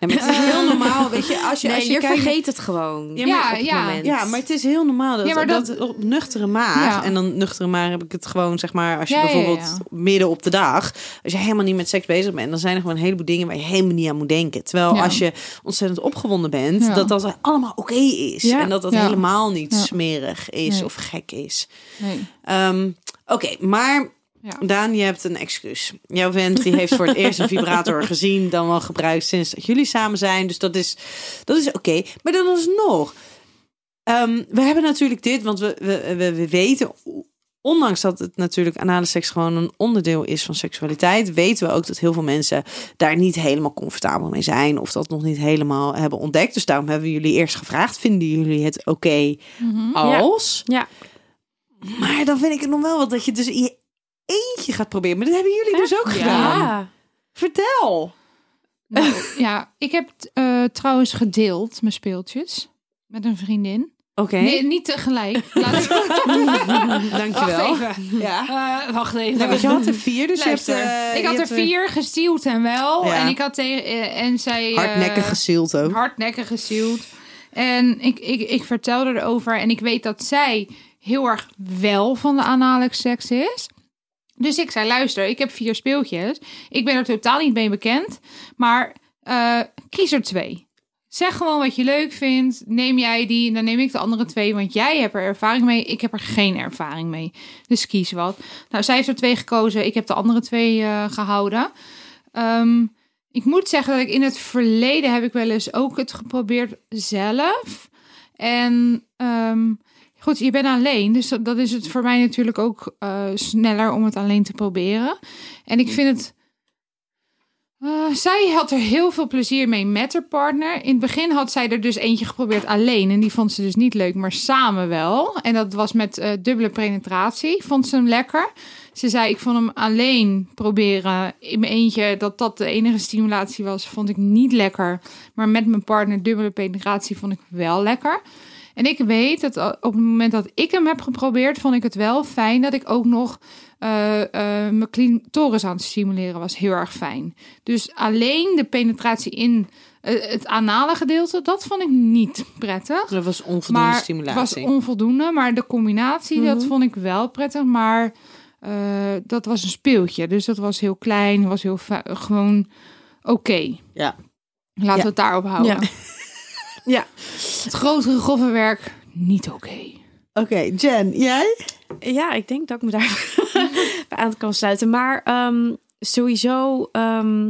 Ja, maar het is heel normaal, weet je, als je, Nee, als je, je kijkt... vergeet het gewoon. Ja, maar- op het ja. moment. Ja, maar het is heel normaal dat, Ja, maar dat, dat- op nuchtere maag. Ja. En dan nuchtere maag heb ik het gewoon, zeg maar, als je bijvoorbeeld ja. midden op de dag, als je helemaal niet met seks bezig bent, dan zijn er gewoon een heleboel dingen waar je helemaal niet aan moet denken. Terwijl Ja. als je ontzettend opgewonden bent, Ja. dat dat allemaal oké is. Ja. En dat dat Ja. helemaal niet Ja. smerig is Nee. of gek is. Nee. Ehm, oké, maar Ja. Daan, je hebt een excuus. Jouw vent die heeft voor het eerst een vibrator <laughs> gezien, dan wel gebruikt sinds dat jullie samen zijn. Dus dat is, dat is oké. Maar dan alsnog, Ehm we hebben natuurlijk dit, want we, we, we, we weten, ondanks dat het natuurlijk anale seks gewoon een onderdeel is van seksualiteit, weten we ook dat heel veel mensen daar niet helemaal comfortabel mee zijn of dat nog niet helemaal hebben ontdekt. Dus daarom hebben we jullie eerst gevraagd, vinden jullie het oké Mhm. als? Ja. Maar dan vind ik het nog wel wat dat je dus je eentje gaat proberen. Maar dat hebben jullie dus ook gedaan. Ja. Vertel. Nou, <laughs> ja, ik heb eh, trouwens gedeeld mijn speeltjes met een vriendin. Oké. Nee, niet tegelijk. <laughs> Laat <laughs> Dankjewel. Wacht even. Ja. Eh, wacht even. Nou, je had er vier, dus Luister, je hebt... eh, ik had er vier gestuurd en wel. Ja. En ik had tegen en zij eh, Hardnekkig gezield ook. hardnekkig gezield. En ik, ik, ik vertelde erover en ik weet dat zij heel erg wel van de anale seks is. Dus ik zei, luister, ik heb vier speeltjes. Ik ben er totaal niet mee bekend. Maar eh, kies er twee. Zeg gewoon wat je leuk vindt. Neem jij die, dan neem ik de andere twee. Want jij hebt er ervaring mee. Ik heb er geen ervaring mee. Dus kies wat. Nou, zij heeft er twee gekozen. Ik heb de andere twee eh, gehouden. Ehm, ik moet zeggen dat ik in het verleden heb ik wel eens ook het geprobeerd zelf. En ehm, goed, je bent alleen. Dus dat, dat is het voor mij natuurlijk ook eh, sneller om het alleen te proberen. En ik vind het. eh, zij had er heel veel plezier mee met haar partner. In het begin had zij er dus eentje geprobeerd alleen. En die vond ze dus niet leuk, maar samen wel. En dat was met eh, dubbele penetratie. Vond ze hem lekker. Ze zei, ik vond hem alleen proberen in mijn eentje. Dat dat de enige stimulatie was, vond ik niet lekker. Maar met mijn partner dubbele penetratie vond ik wel lekker. En ik weet dat op het moment dat ik hem heb geprobeerd, vond ik het wel fijn dat ik ook nog eh, eh, mijn clitoris aan het stimuleren was. Heel erg fijn. Dus alleen de penetratie in eh, het anale gedeelte, dat vond ik niet prettig. Dat was onvoldoende Maar stimulatie. het was onvoldoende, maar de combinatie, dat vond ik wel prettig. Maar eh, dat was een speeltje, dus dat was heel klein, was heel gewoon oké. Ja. Laten Ja. we het daarop houden. Ja. Ja. Het grotere, grove werk, niet oké. Oké, Jen, jij? Ja, ik denk dat ik me daar <laughs> bij aan kan sluiten. Maar ehm, sowieso, ehm,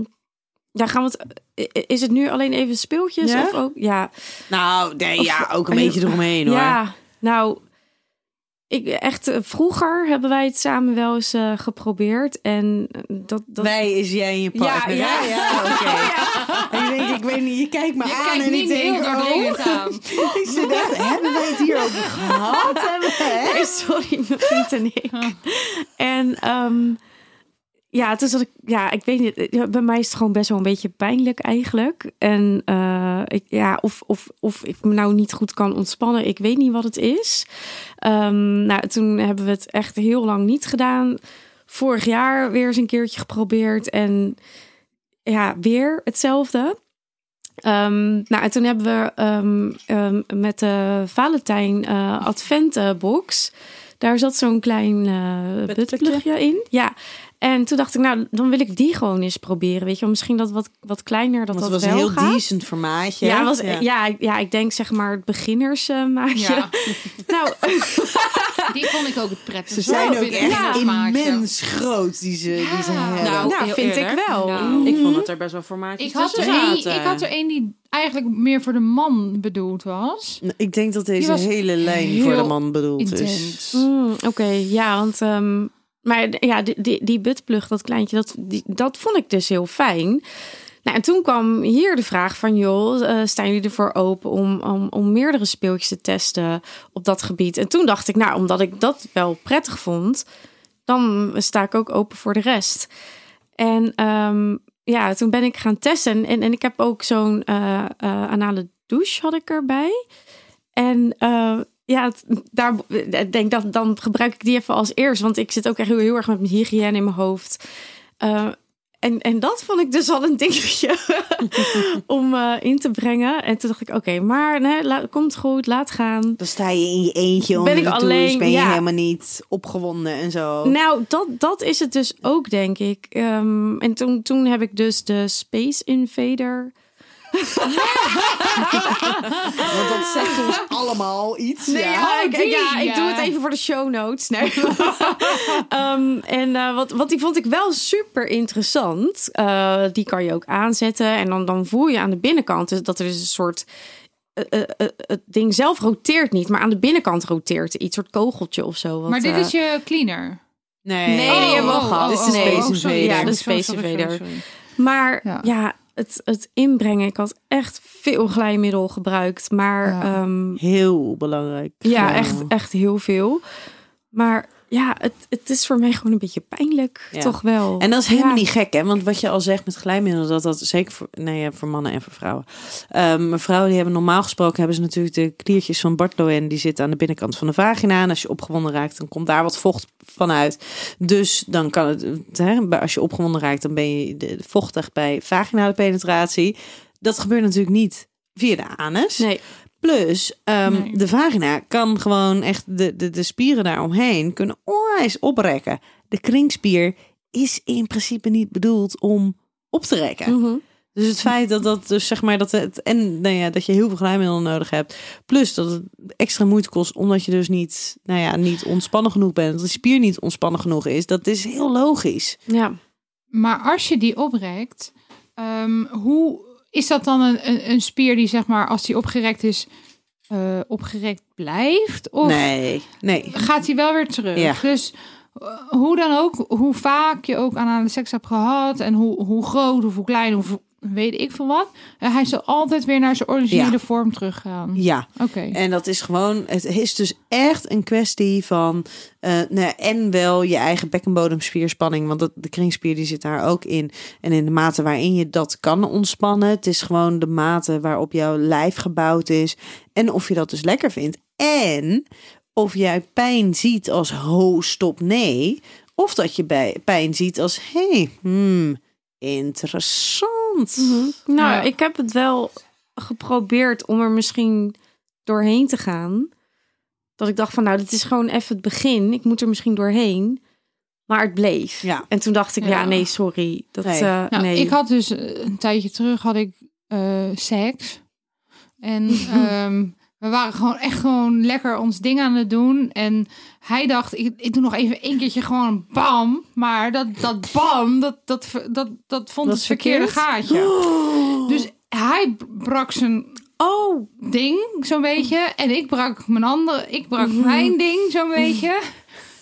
ja, gaan we het. Is het nu alleen even speeltjes Ja? of ook? Ja, Nou, nee, ja, ook een beetje eromheen hoor. ja. Nou, ik echt eh, vroeger hebben wij het samen wel eens eh, geprobeerd en eh, dat dat. Wij is jij en je partner. Ja, hè? ja. oké. <laughs> En je denkt, ik weet niet, je kijkt me Je aan kijkt en ik denk, oh, <laughs> ik zit echt, <laughs> hebben wij het hier over gehad? Hebben we, hè? Nee, sorry, mijn vriend en ik. En ehm, ja, toen zat ik, ja, ik weet niet. ja, Bij mij is het gewoon best wel een beetje pijnlijk eigenlijk. En eh, ik, ja, of, of, of ik me nou niet goed kan ontspannen, ik weet niet wat het is. Ehm, nou, toen hebben we het echt heel lang niet gedaan. Vorig jaar weer eens een keertje geprobeerd en ja, weer hetzelfde. Ehm, nou, en toen hebben we ehm, met de Valentijn eh Adventbox. Daar zat zo'n klein eh Buttplugje? buttplugje in. Ja. En toen dacht ik, nou, dan wil ik die gewoon eens proberen. Weet je wel, misschien dat wat, wat kleiner, dat Want het dat was een heel gaat. decent formaatje. Ja, was, ja. ja. Ja, ik denk zeg maar het beginnersmaatje. Ja, <laughs> Nou, <laughs> die vond ik ook het prettigste. Ze zijn ook Binnen echt smaakje. immens groot, die ze, die ze Ja. hebben. Nou, nou heel vind ik wel. Nou, ik vond dat er best wel formaatjes Ik had, er een, ik had er een die eigenlijk meer voor de man bedoeld was. ik denk dat deze hele lijn voor de man bedoeld is. Intens. Mm, Oké, ja, want... ehm, maar ja, die, die, die buttplug, dat kleintje, dat, dat vond ik dus heel fijn. Nou, en toen kwam hier de vraag van... joh, eh, staan jullie ervoor open om, om, om meerdere speeltjes te testen op dat gebied? En toen dacht ik, nou, omdat ik dat wel prettig vond... dan sta ik ook open voor de rest. En ehm, ja, toen ben ik gaan testen. En, en ik heb ook zo'n eh, anale douche had ik erbij. En ja, het- daar ik denk dat dan gebruik ik die even als eerst, want ik zit ook echt heel, heel erg met mijn hygiëne in mijn hoofd. Eh, en, en dat vond ik dus al een dingetje <laughs> om eh, in te brengen. En toen dacht ik, oké, maar nee, la- komt goed, laat gaan. Dan sta je in je eentje Ben onder ik de alleen, ben je helemaal niet opgewonden en zo. Nou, dat, dat is het dus ook, denk ik. Ehm, en toen, toen heb ik dus de Space Invader. Want dat zegt ons allemaal iets. Nee, ja. ja, ik, die, ja, ik ja. doe het even voor de show notes. Nee. <laughs> Ehm, en eh, wat, wat die vond ik wel super interessant. Eh, die kan je ook aanzetten. En dan, dan voel je aan de binnenkant dus dat er dus een soort. eh, het ding zelf roteert niet, maar aan de binnenkant roteert er iets, soort kogeltje of zo. wat, maar dit is je cleaner. Nee, Nee, die hebben we al gehad. Dit is de Nee. Space Oh. Invader. Ja, de Space Invader. Maar Ja. ja, het, het inbrengen. Ik had echt veel glijmiddel gebruikt. Maar Ja. ja, Heel belangrijk. ja echt, echt heel veel. Maar ja, het, het is voor mij gewoon een beetje pijnlijk. Ja. Toch wel. En dat is helemaal Ja. niet gek, hè? Want wat je al zegt met glijmiddelen, dat dat zeker voor, nee, voor mannen en voor vrouwen. Maar vrouwen die hebben normaal gesproken hebben ze natuurlijk de kliertjes van Bartloen, die zitten aan de binnenkant van de vagina. En als je opgewonden raakt, dan komt daar wat vocht vanuit. Dus dan kan het, hè, als je opgewonden raakt, dan ben je vochtig bij vaginale penetratie. Dat gebeurt natuurlijk niet via de anus. Nee, Plus, ehm, Nee. de vagina kan gewoon echt de, de, de spieren daaromheen kunnen onwijs oprekken. De kringspier is in principe niet bedoeld om op te rekken. Mhm. Dus het feit dat dat dus zeg maar dat het en nou ja, dat je heel veel glijmiddel nodig hebt, plus dat het extra moeite kost omdat je dus niet nou ja, niet ontspannen genoeg bent, dat de spier niet ontspannen genoeg is, dat is heel logisch. ja. Maar als je die oprekt, ehm, hoe is dat dan een, een, een spier die zeg maar als die opgerekt is, eh, opgerekt blijft? Of nee, nee. gaat hij wel weer terug? Ja. Dus eh, hoe dan ook, hoe vaak je ook aan de seks hebt gehad en hoe, hoe groot of hoe klein of weet ik veel wat, eh, hij zal altijd weer naar zijn originele Ja. vorm teruggaan. Ja, Oké. En dat is gewoon, het is dus echt een kwestie van, eh, nou en wel je eigen bekkenbodemspierspanning, want dat, de kringspier die zit daar ook in. En in de mate waarin je dat kan ontspannen, het is gewoon de mate waarop jouw lijf gebouwd is en of je dat dus lekker vindt. En of jij pijn ziet als ho, stop, nee, of dat je bij pijn ziet als, hey, hmm, interessant. Mhm. Nou, Ja. ik heb het wel geprobeerd om er misschien doorheen te gaan. Dat ik dacht van, nou, dit is gewoon even het begin. Ik moet er misschien doorheen. Maar het bleef. Ja. En toen dacht ik, ja, Ja. nee, sorry. Dat, Nee. eh, Nou, nee. Ik had dus eh, een tijdje terug had ik eh, seks. En <laughs> ehm, we waren gewoon echt gewoon lekker ons ding aan het doen. En hij dacht, ik, ik doe nog even één keertje gewoon bam. Maar dat, dat bam, dat, dat, dat, dat vond Dat het verkeerde verkeerd? gaatje. <gasps> Dus hij brak zijn Oh, ding, zo'n beetje. En ik brak mijn andere, ik brak mijn ding, zo'n beetje. <laughs>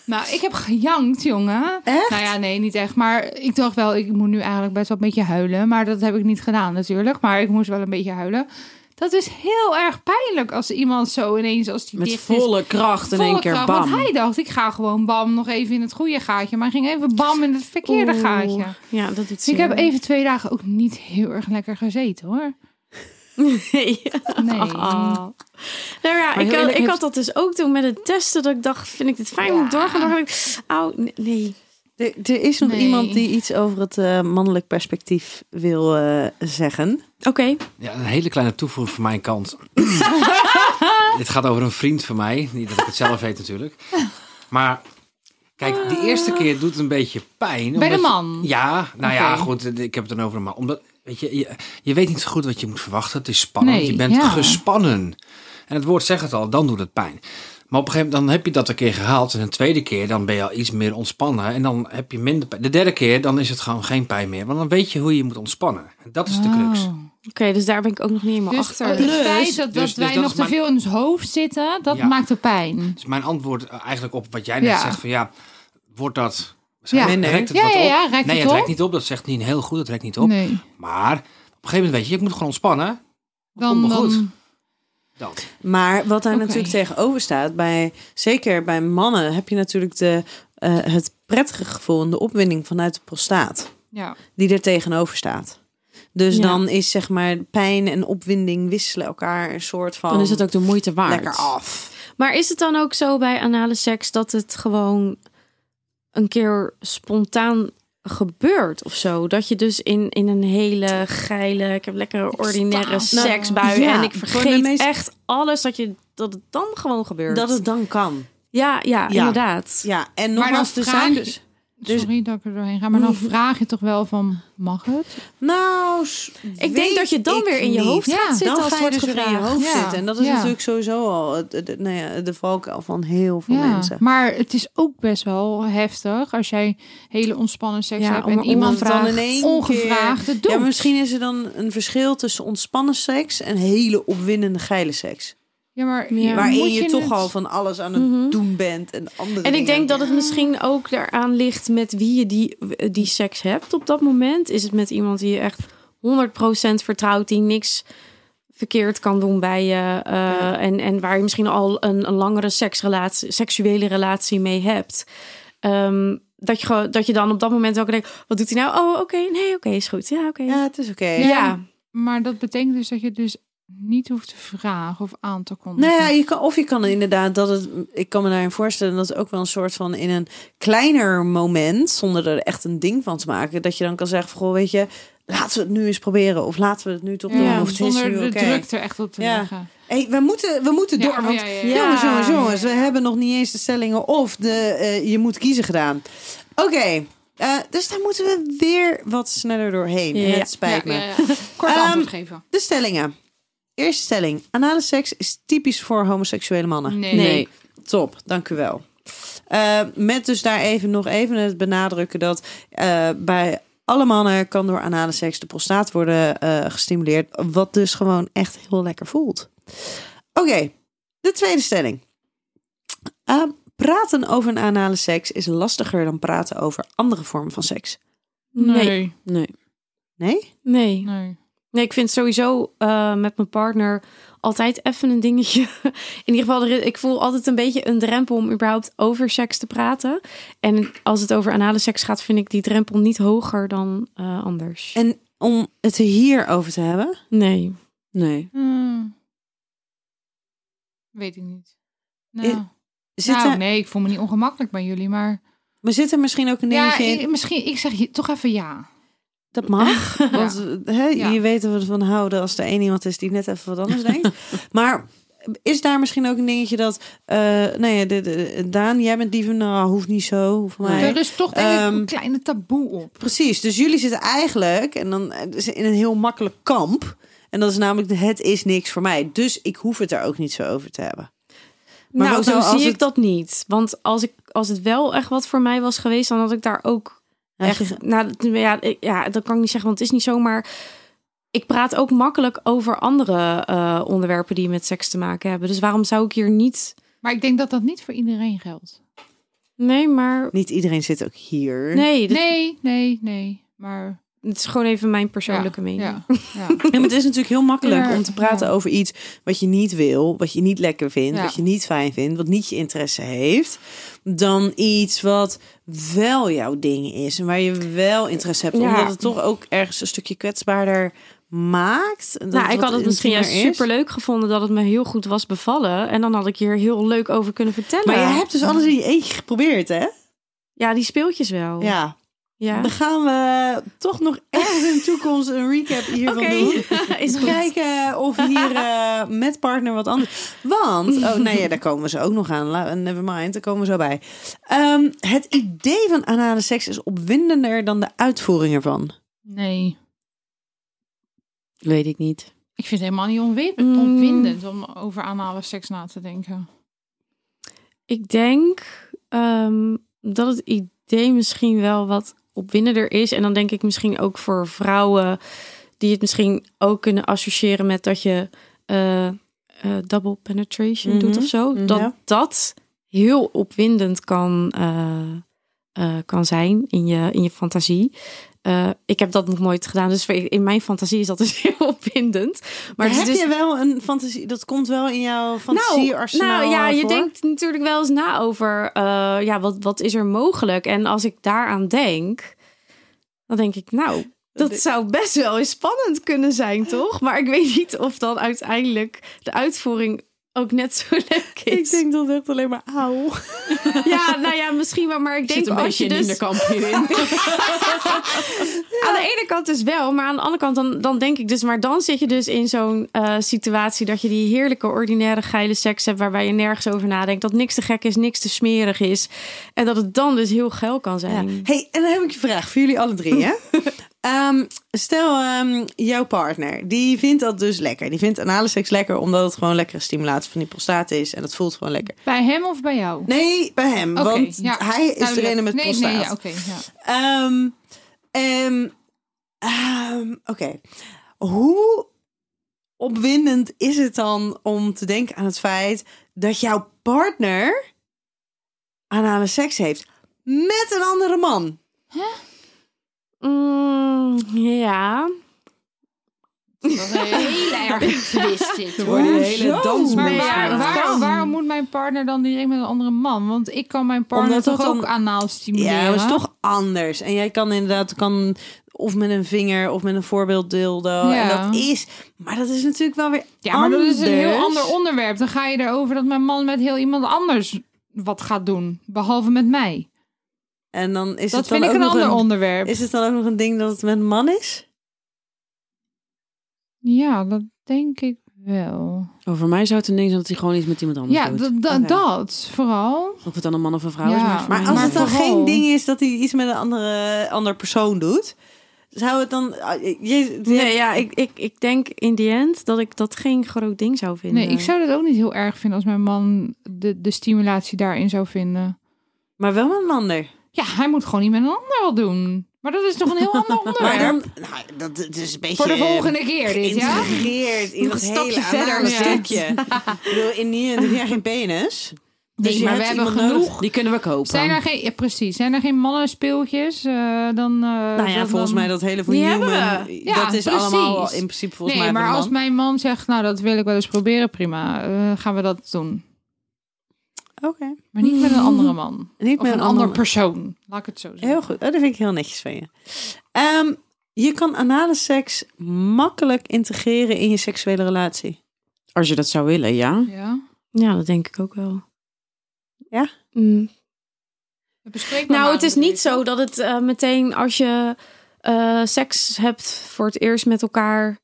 Nou, ik heb gejankt, jongen. Echt? Nou ja, nee, niet echt. Maar ik dacht wel, ik moet nu eigenlijk best wel een beetje huilen. Maar dat heb ik niet gedaan natuurlijk. Maar ik moest wel een beetje huilen. Dat is heel erg pijnlijk als iemand zo ineens, als die Met dicht is, volle kracht in volle één keer kracht. bam. Want hij dacht, ik ga gewoon bam nog even in het goede gaatje. Maar ging even bam in het verkeerde Oeh. gaatje. Ja, dat doet Dus ik heb even twee dagen ook niet heel erg lekker gezeten hoor. <laughs> Nee. Nee. Ah. <laughs> Nou ja, ik, ik had dat dus ook toen met het testen. Dat ik dacht, vind ik dit fijn? Ik Ja. doorgaan? Dan dacht ik, oh, nee, nee. Er, er is nog Nee. iemand die iets over het eh, mannelijk perspectief wil eh, zeggen. Oké. Ja, een hele kleine toevoeging van mijn kant. <laughs> Dit gaat over een vriend van mij. Niet dat ik het zelf weet natuurlijk. Maar kijk, de eerste keer doet het een beetje pijn. Bij de je- man? ja, nou ja, goed. Ik heb het dan over een man. Omdat, weet je, je, je weet niet zo goed wat je moet verwachten. Het is spannend. Nee, je bent ja. gespannen. En het woord zegt het al, dan doet het pijn. Maar op een gegeven moment dan heb je dat een keer gehaald. En een tweede keer dan ben je al iets meer ontspannen. En dan heb je minder pijn. De derde keer dan is het gewoon geen pijn meer. Want dan weet je hoe je moet ontspannen. En dat is de crux. Oh. Oké, dus daar ben ik ook nog niet helemaal Dus achter. het feit dat, dat dus- dus wij dat nog te mijn- veel in ons hoofd zitten, dat Ja. maakt de pijn. Dus mijn antwoord eh, eigenlijk op wat jij net Ja. zegt van ja, wordt dat... Ja. Nee, nee. Rekt het Ja, wat ja, op? ja, rekt nee, het het op? rekt niet op. Dat zegt niet heel goed. Het rekt niet op. Nee. Maar op een gegeven moment weet je, ik moet gewoon ontspannen. Dat Dan, goed. Dat. Maar wat daar natuurlijk tegenover staat, bij, zeker bij mannen, heb je natuurlijk de, eh, het prettige gevoel en de opwinding vanuit de prostaat, ja. die er tegenover staat. Dus Ja. dan is zeg maar pijn en opwinding wisselen elkaar een soort van Dan is het ook de moeite waard. lekker af. Maar is het dan ook zo bij anale seks dat het gewoon een keer spontaan gebeurt of zo. Dat je dus in, in een hele geile, ik heb lekker ordinaire Staat. seksbui ja, en ik vergeet meest- echt alles dat je dat het dan gewoon gebeurt. Dat het dan kan. ja, ja, Ja. inderdaad. Ja, en nogmaals, er zijn dus... dus- Sorry dat ik er doorheen ga, maar dan <laughs> vraag je toch wel van, mag het? Nou, Ik denk dat je dan weer in je niet. hoofd Ja, gaat zitten Dan als ga je dus weer in je gevraagd. hoofd Ja, zitten. En dat is ja. natuurlijk sowieso al het- de, de, nou ja, de valkuil van heel veel Ja, mensen. maar het is ook best wel heftig als jij hele ontspannen seks Ja, hebt en iemand dan vraagt in één ongevraagd het doet. Ja, maar misschien is er dan een verschil tussen ontspannen seks en hele opwindende geile seks. Ja, maar Ja. Waarin je, toch het- al van alles aan het Mhm. doen bent en andere En ik denk dat het misschien ook eraan ligt met wie je die, die seks hebt op dat moment. Is het met iemand die je echt 100% vertrouwt, die niks verkeerd kan doen bij je. eh, en, en waar je misschien al een, een langere seksrelatie, seksuele relatie mee hebt. Ehm, dat, je, dat je dan op dat moment ook denkt, wat doet hij nou? Oh, oké, nee, oké, is goed. Ja, oké. Ja, het is oké. Ja. ja. Maar dat betekent dus dat je dus niet hoeft te vragen of aan te kondigen. Nou ja, je kan, of je kan inderdaad dat het. Ik kan me daarin voorstellen dat het ook wel een soort van in een kleiner moment, zonder er echt een ding van te maken, dat je dan kan zeggen: van, Goh, weet je, laten we het nu eens proberen. Of laten we het nu toch doen. Ja, Of het is zonder nu de druk er echt op te Ja. leggen. Hey, we moeten, we moeten Ja, door. Want ja, ja, ja. jongens, jongens, jongens, we hebben nog niet eens de stellingen of de eh, je moet kiezen gedaan. Oké, eh, dus daar moeten we weer wat sneller doorheen. Ja. Het spijt Ja, me. ja, ja. Kort Ehm, antwoord geven. De stellingen. Eerste stelling. Anale seks is typisch voor homoseksuele mannen. Nee. Nee. Top, dank u wel. Eh, met dus daar even nog even het benadrukken dat eh, bij alle mannen kan door anale seks de prostaat worden eh, gestimuleerd. Wat dus gewoon echt heel lekker voelt. Oké, de tweede stelling. Eh, praten over een anale seks is lastiger dan praten over andere vormen van seks. Nee. Nee. Nee. Nee? Nee. Nee. Ik vind sowieso eh, met mijn partner altijd even een dingetje. <laughs> In ieder geval, ik voel altijd een beetje een drempel om überhaupt over seks te praten. En als het over anale seks gaat, vind ik die drempel niet hoger dan eh, anders. En om het er hier over te hebben. Nee. Nee. Hmm. Weet ik niet. Nou, I- Zit nou, er, nee, ik voel me niet ongemakkelijk bij jullie, maar... Maar zit er misschien ook een Ja, dingetje in? ik- misschien, ik zeg je toch even ja. Dat mag. <laughs> Want Ja. je weet er wat van houden als er één iemand is die net even wat anders <laughs> denkt. Maar is daar misschien ook een dingetje dat... eh nou ja, de, de- Daan, jij bent die van... Nou, hoeft niet zo voor mij. Er is toch denk ik Ehm, een kleine taboe op. Precies, dus jullie zitten eigenlijk... En dan eh, dus in een heel makkelijk kamp. En dat is namelijk... Het is niks voor mij. Dus ik hoef het er ook niet zo over te hebben. Maar nou, zo nou zie ik dat niet. Want als, ik, als het wel echt wat voor mij was geweest, dan had ik daar ook echt... Nou, dat- ja, ik- ja, dat kan ik niet zeggen, want het is niet zo, maar... Ik praat ook makkelijk over andere eh, onderwerpen die met seks te maken hebben. Dus waarom zou ik hier niet... Maar ik denk dat dat niet voor iedereen geldt. Nee, maar... Niet iedereen zit ook hier. Nee, Nee, nee, nee. Maar het is gewoon even mijn persoonlijke ja, mening. Ja, ja. Ja, maar het is natuurlijk heel makkelijk Ja, om te praten ja. over iets wat je niet wil, wat je niet lekker vindt, Ja. wat je niet fijn vindt, wat niet je interesse heeft, dan iets wat wel jouw ding is en waar je wel interesse hebt, Ja. omdat het toch ook ergens een stukje kwetsbaarder maakt. dat Nou, ik had het misschien juist super leuk gevonden dat het me heel goed was bevallen. En dan had ik hier heel leuk over kunnen vertellen. Maar je hebt dus alles in je eentje geprobeerd, hè? Ja, die speeltjes wel. Ja. Ja. Dan gaan we toch nog ergens in de toekomst een recap hiervan doen. <laughs> is. Kijken of hier eh, met partner wat anders. Want, oh <laughs> nee, ja, daar komen we zo ook nog aan. Never mind, daar komen we zo bij. Ehm, het idee van anale seks is opwindender dan de uitvoering ervan. Nee. Weet ik niet. Ik vind het helemaal niet onwi- Mm. om over anale seks na te denken. Ik denk ehm, dat het idee misschien wel wat opwindender is. En dan denk ik misschien ook voor vrouwen die het misschien ook kunnen associëren met dat je eh, eh, double penetration doet Mhm. of zo. Dat Ja. dat heel opwindend kan, eh, kan zijn in je, in je fantasie. Eh, ik heb dat nog nooit gedaan, dus in mijn fantasie is dat dus <laughs> heel opwindend. Maar het heb dus- je wel een fantasie? Dat komt wel in jouw fantasiearsenaal nou, ja, eh, je denkt natuurlijk wel eens na over, eh, ja, wat, wat is er mogelijk? En als ik daaraan denk, dan denk ik, nou, dat zou best wel eens spannend kunnen zijn, toch? Maar ik weet niet of dan uiteindelijk de uitvoering ook net zo <laughs> leuk is. Ik denk dat het echt alleen maar auw. <laughs> Ja, nou ja, misschien wel. Maar ik denk Zit een als beetje je in dus... Inderkamp hierin. <laughs> Aan de ene kant dus wel, maar aan de andere kant dan, dan denk ik dus... Maar dan zit je dus in zo'n eh, situatie dat je die heerlijke, ordinaire, geile seks hebt... waarbij je nergens over nadenkt, dat niks te gek is, niks te smerig is. En dat het dan dus heel geil kan Ja. zijn. Hey, en dan heb ik een vraag voor jullie alle drie, hè? Ehm, stel, ehm, jouw partner, die vindt dat dus lekker. Die vindt anale seks lekker, omdat het gewoon lekkere stimulatie van die prostaat is. En dat voelt gewoon lekker. Bij hem of bij jou? Nee, bij hem. Want ja. hij is Duidelijk. degene met nee, prostaat. Nee, ja, oké. ja. Ehm, Oké. Hoe opwindend is het dan om te denken aan het feit dat jouw partner anale seks heeft met een andere man? Mm, ja. Dat is een hele erg twist dit. Er worden hoor. hele dans Maar waar, waar- waarom moet mijn partner dan direct met een andere man? Want ik kan mijn partner Omdat toch ook dan- anaal stimuleren? Ja, dat is toch anders. En jij kan inderdaad kan of met een vinger of met een voorbeelddildo. Ja. En dat is, maar dat is natuurlijk wel weer Ja, maar dat is een heel ander onderwerp. Dan ga je erover dat mijn man met heel iemand anders wat gaat doen. Behalve met mij. En dan is dat het dan vind ik ook een nog ander een, onderwerp. Is het dan ook nog een ding dat het met een man is? Ja, dat denk ik wel. Over mij zou het een ding zijn dat hij gewoon iets met iemand anders Ja, doet. dat- dat- Oké. dat vooral. Of het dan een man of een vrouw Ja, is. Maar, voor als het dan vooral- geen ding is dat hij iets met een andere, andere persoon doet, zou het dan. ah, Je, je- Nee, ja, ik, ik, ik denk in die end dat ik dat geen groot ding zou vinden. Nee, ik zou dat ook niet heel erg vinden als mijn man de, de stimulatie daarin zou vinden. Maar wel met een ander. Ja, hij moet gewoon niet met een ander wat doen. Maar dat is toch een heel <laughs> ander Maar onderwerp. dan, nou, dat, dat is een beetje. Voor de volgende keer dit, ja? Geïntegreerd in hele stapje verder, ja. stukje. <laughs> ik bedoel, in die heb jij geen penis. Dus Nee, maar we hebben nodig. genoeg. Die kunnen we kopen. Zijn er geen, ja, precies. Zijn er geen mannenspeeltjes? eh dan, eh, Nou ja, dan- volgens dan- mij dat hele Die Human, hebben Ja, dat is precies. allemaal in principe volgens nee, mij maar als man. mijn man zegt, nou dat wil ik wel eens proberen, prima. eh, gaan we dat doen. Oké. Maar niet met een andere man. Niet Of met een, een ander andere- persoon. Laat ik het zo zeggen. Heel goed. Oh, dat vind ik heel netjes van je. Ehm, je kan anale seks makkelijk integreren in je seksuele relatie. Als je dat zou willen, ja. Ja. Ja, dat denk ik ook wel. Ja? Mm. Nou, het is niet zo dat het eh, meteen als je eh, seks hebt voor het eerst met elkaar,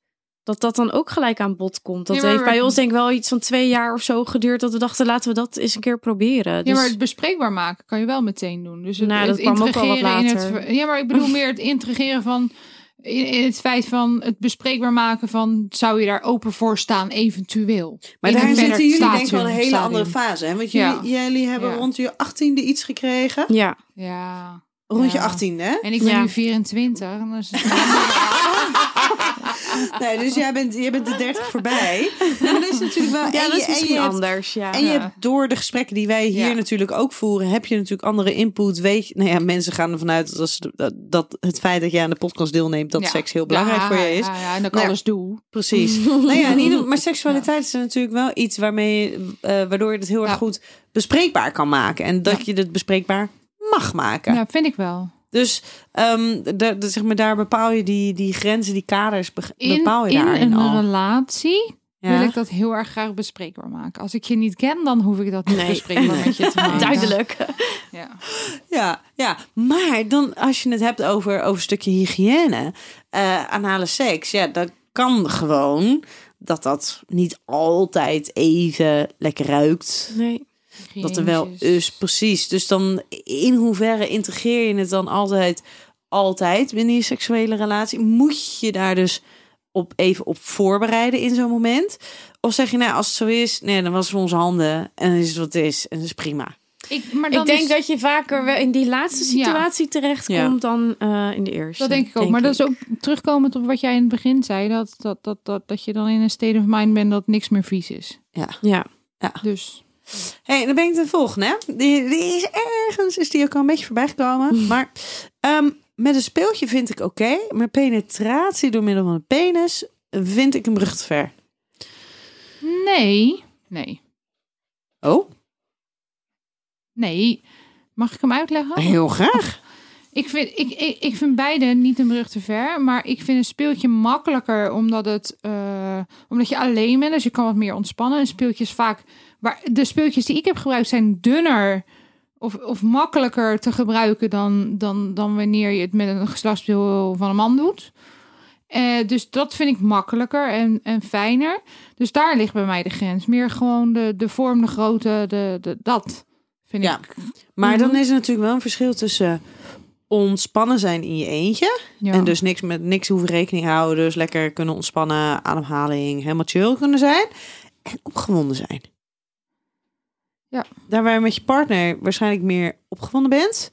dat dat dan ook gelijk aan bod komt. Dat Ja, maar- heeft bij ons denk ik wel iets van twee jaar of zo geduurd dat we dachten laten we dat eens een keer proberen. Ja, Dus, maar het bespreekbaar maken kan je wel meteen doen. Dus het, Nou, dat het kwam ook wel wat integreren in het... later. Ja, maar ik bedoel meer het integreren van... In, in het feit van het bespreekbaar maken van... Zou je daar open voor staan, eventueel? Maar In daar zitten jullie denk ik wel een hele stadium. andere fase. Hè? Want jullie, Ja. jullie hebben Ja. rond je 18e iets gekregen. ja, Ja. Rond je Ja. 18e, hè? En ik ben Ja. nu 24. en dan is het- <laughs> Nee, dus jij bent, jij bent de 30 voorbij. Nou, dat is natuurlijk wel... ja en dat je- is en misschien hebt- anders. Ja. En je hebt door de gesprekken die wij hier Ja. natuurlijk ook voeren, heb je natuurlijk andere input. Weet je, nou ja, mensen gaan ervan uit dat, dat, dat het feit dat jij aan de podcast deelneemt, dat Ja. seks heel belangrijk voor je is. Ja, ja, en dat ik Nou alles doe. Precies. <laughs> nou ja, ieder, maar seksualiteit is natuurlijk wel iets waarmee, je, eh, waardoor je het heel erg goed bespreekbaar kan maken. En dat je het bespreekbaar mag maken. Ja, vind ik wel. Dus ehm, de, de- zeg maar, daar bepaal je die, die grenzen, die kaders, be- In, bepaal je in daarin een al. relatie Ja. wil ik dat heel erg graag bespreekbaar maken. Als ik je niet ken, dan hoef ik dat niet Nee. bespreekbaar met je te maken. Duidelijk. <laughs> Ja. Ja, ja, maar dan als je het hebt over, over een stukje hygiëne, eh anale seks, ja, dat kan gewoon dat dat niet altijd even lekker ruikt. Nee. Dat er wel is, precies. Dus dan in hoeverre integreer je het dan altijd, altijd binnen je seksuele relatie? Moet je daar dus op even op voorbereiden in zo'n moment? Of zeg je nou, als het zo is, nee, dan wassen we onze handen en dan is het wat het is en dat is prima. Ik, maar dan Ik denk is- dat je vaker wel in die laatste situatie terechtkomt dan eh, in de eerste. Dat denk ik ook. maar dat is ook terugkomend op wat jij in het begin zei. Dat, dat, dat, dat, dat je dan in een state of mind bent dat niks meer vies is. Ja. Dus hey, dan ben ik de volgende. Hè? Die, die is ergens, is die ook al een beetje voorbij gekomen. <laughs> Maar ehm, met een speeltje vind ik oké. maar penetratie door middel van een penis vind ik een brug te ver. nee. Nee. Oh, Nee. Mag ik hem uitleggen? heel graag. Ik vind, ik, ik, ik vind beide niet een brug te ver. Maar ik vind een speeltje makkelijker omdat het... eh, omdat je alleen bent, dus je kan wat meer ontspannen. En speeltjes vaak, waar de speeltjes die ik heb gebruikt zijn dunner of, of makkelijker te gebruiken dan, dan, dan wanneer je het met een geslachtsspeel van een man doet. Eh, dus dat vind ik makkelijker en, en fijner. Dus daar ligt bij mij de grens. Meer gewoon de, de vorm, de grootte, de, de, dat vind Ja. ik. Maar dan Mhm. is er natuurlijk wel een verschil tussen ontspannen zijn in je eentje. Ja. En dus niks met niks hoeven rekening houden. Dus lekker kunnen ontspannen, ademhaling, helemaal chill kunnen zijn. En opgewonden zijn. Ja. Daar waar je met je partner waarschijnlijk meer opgewonden bent.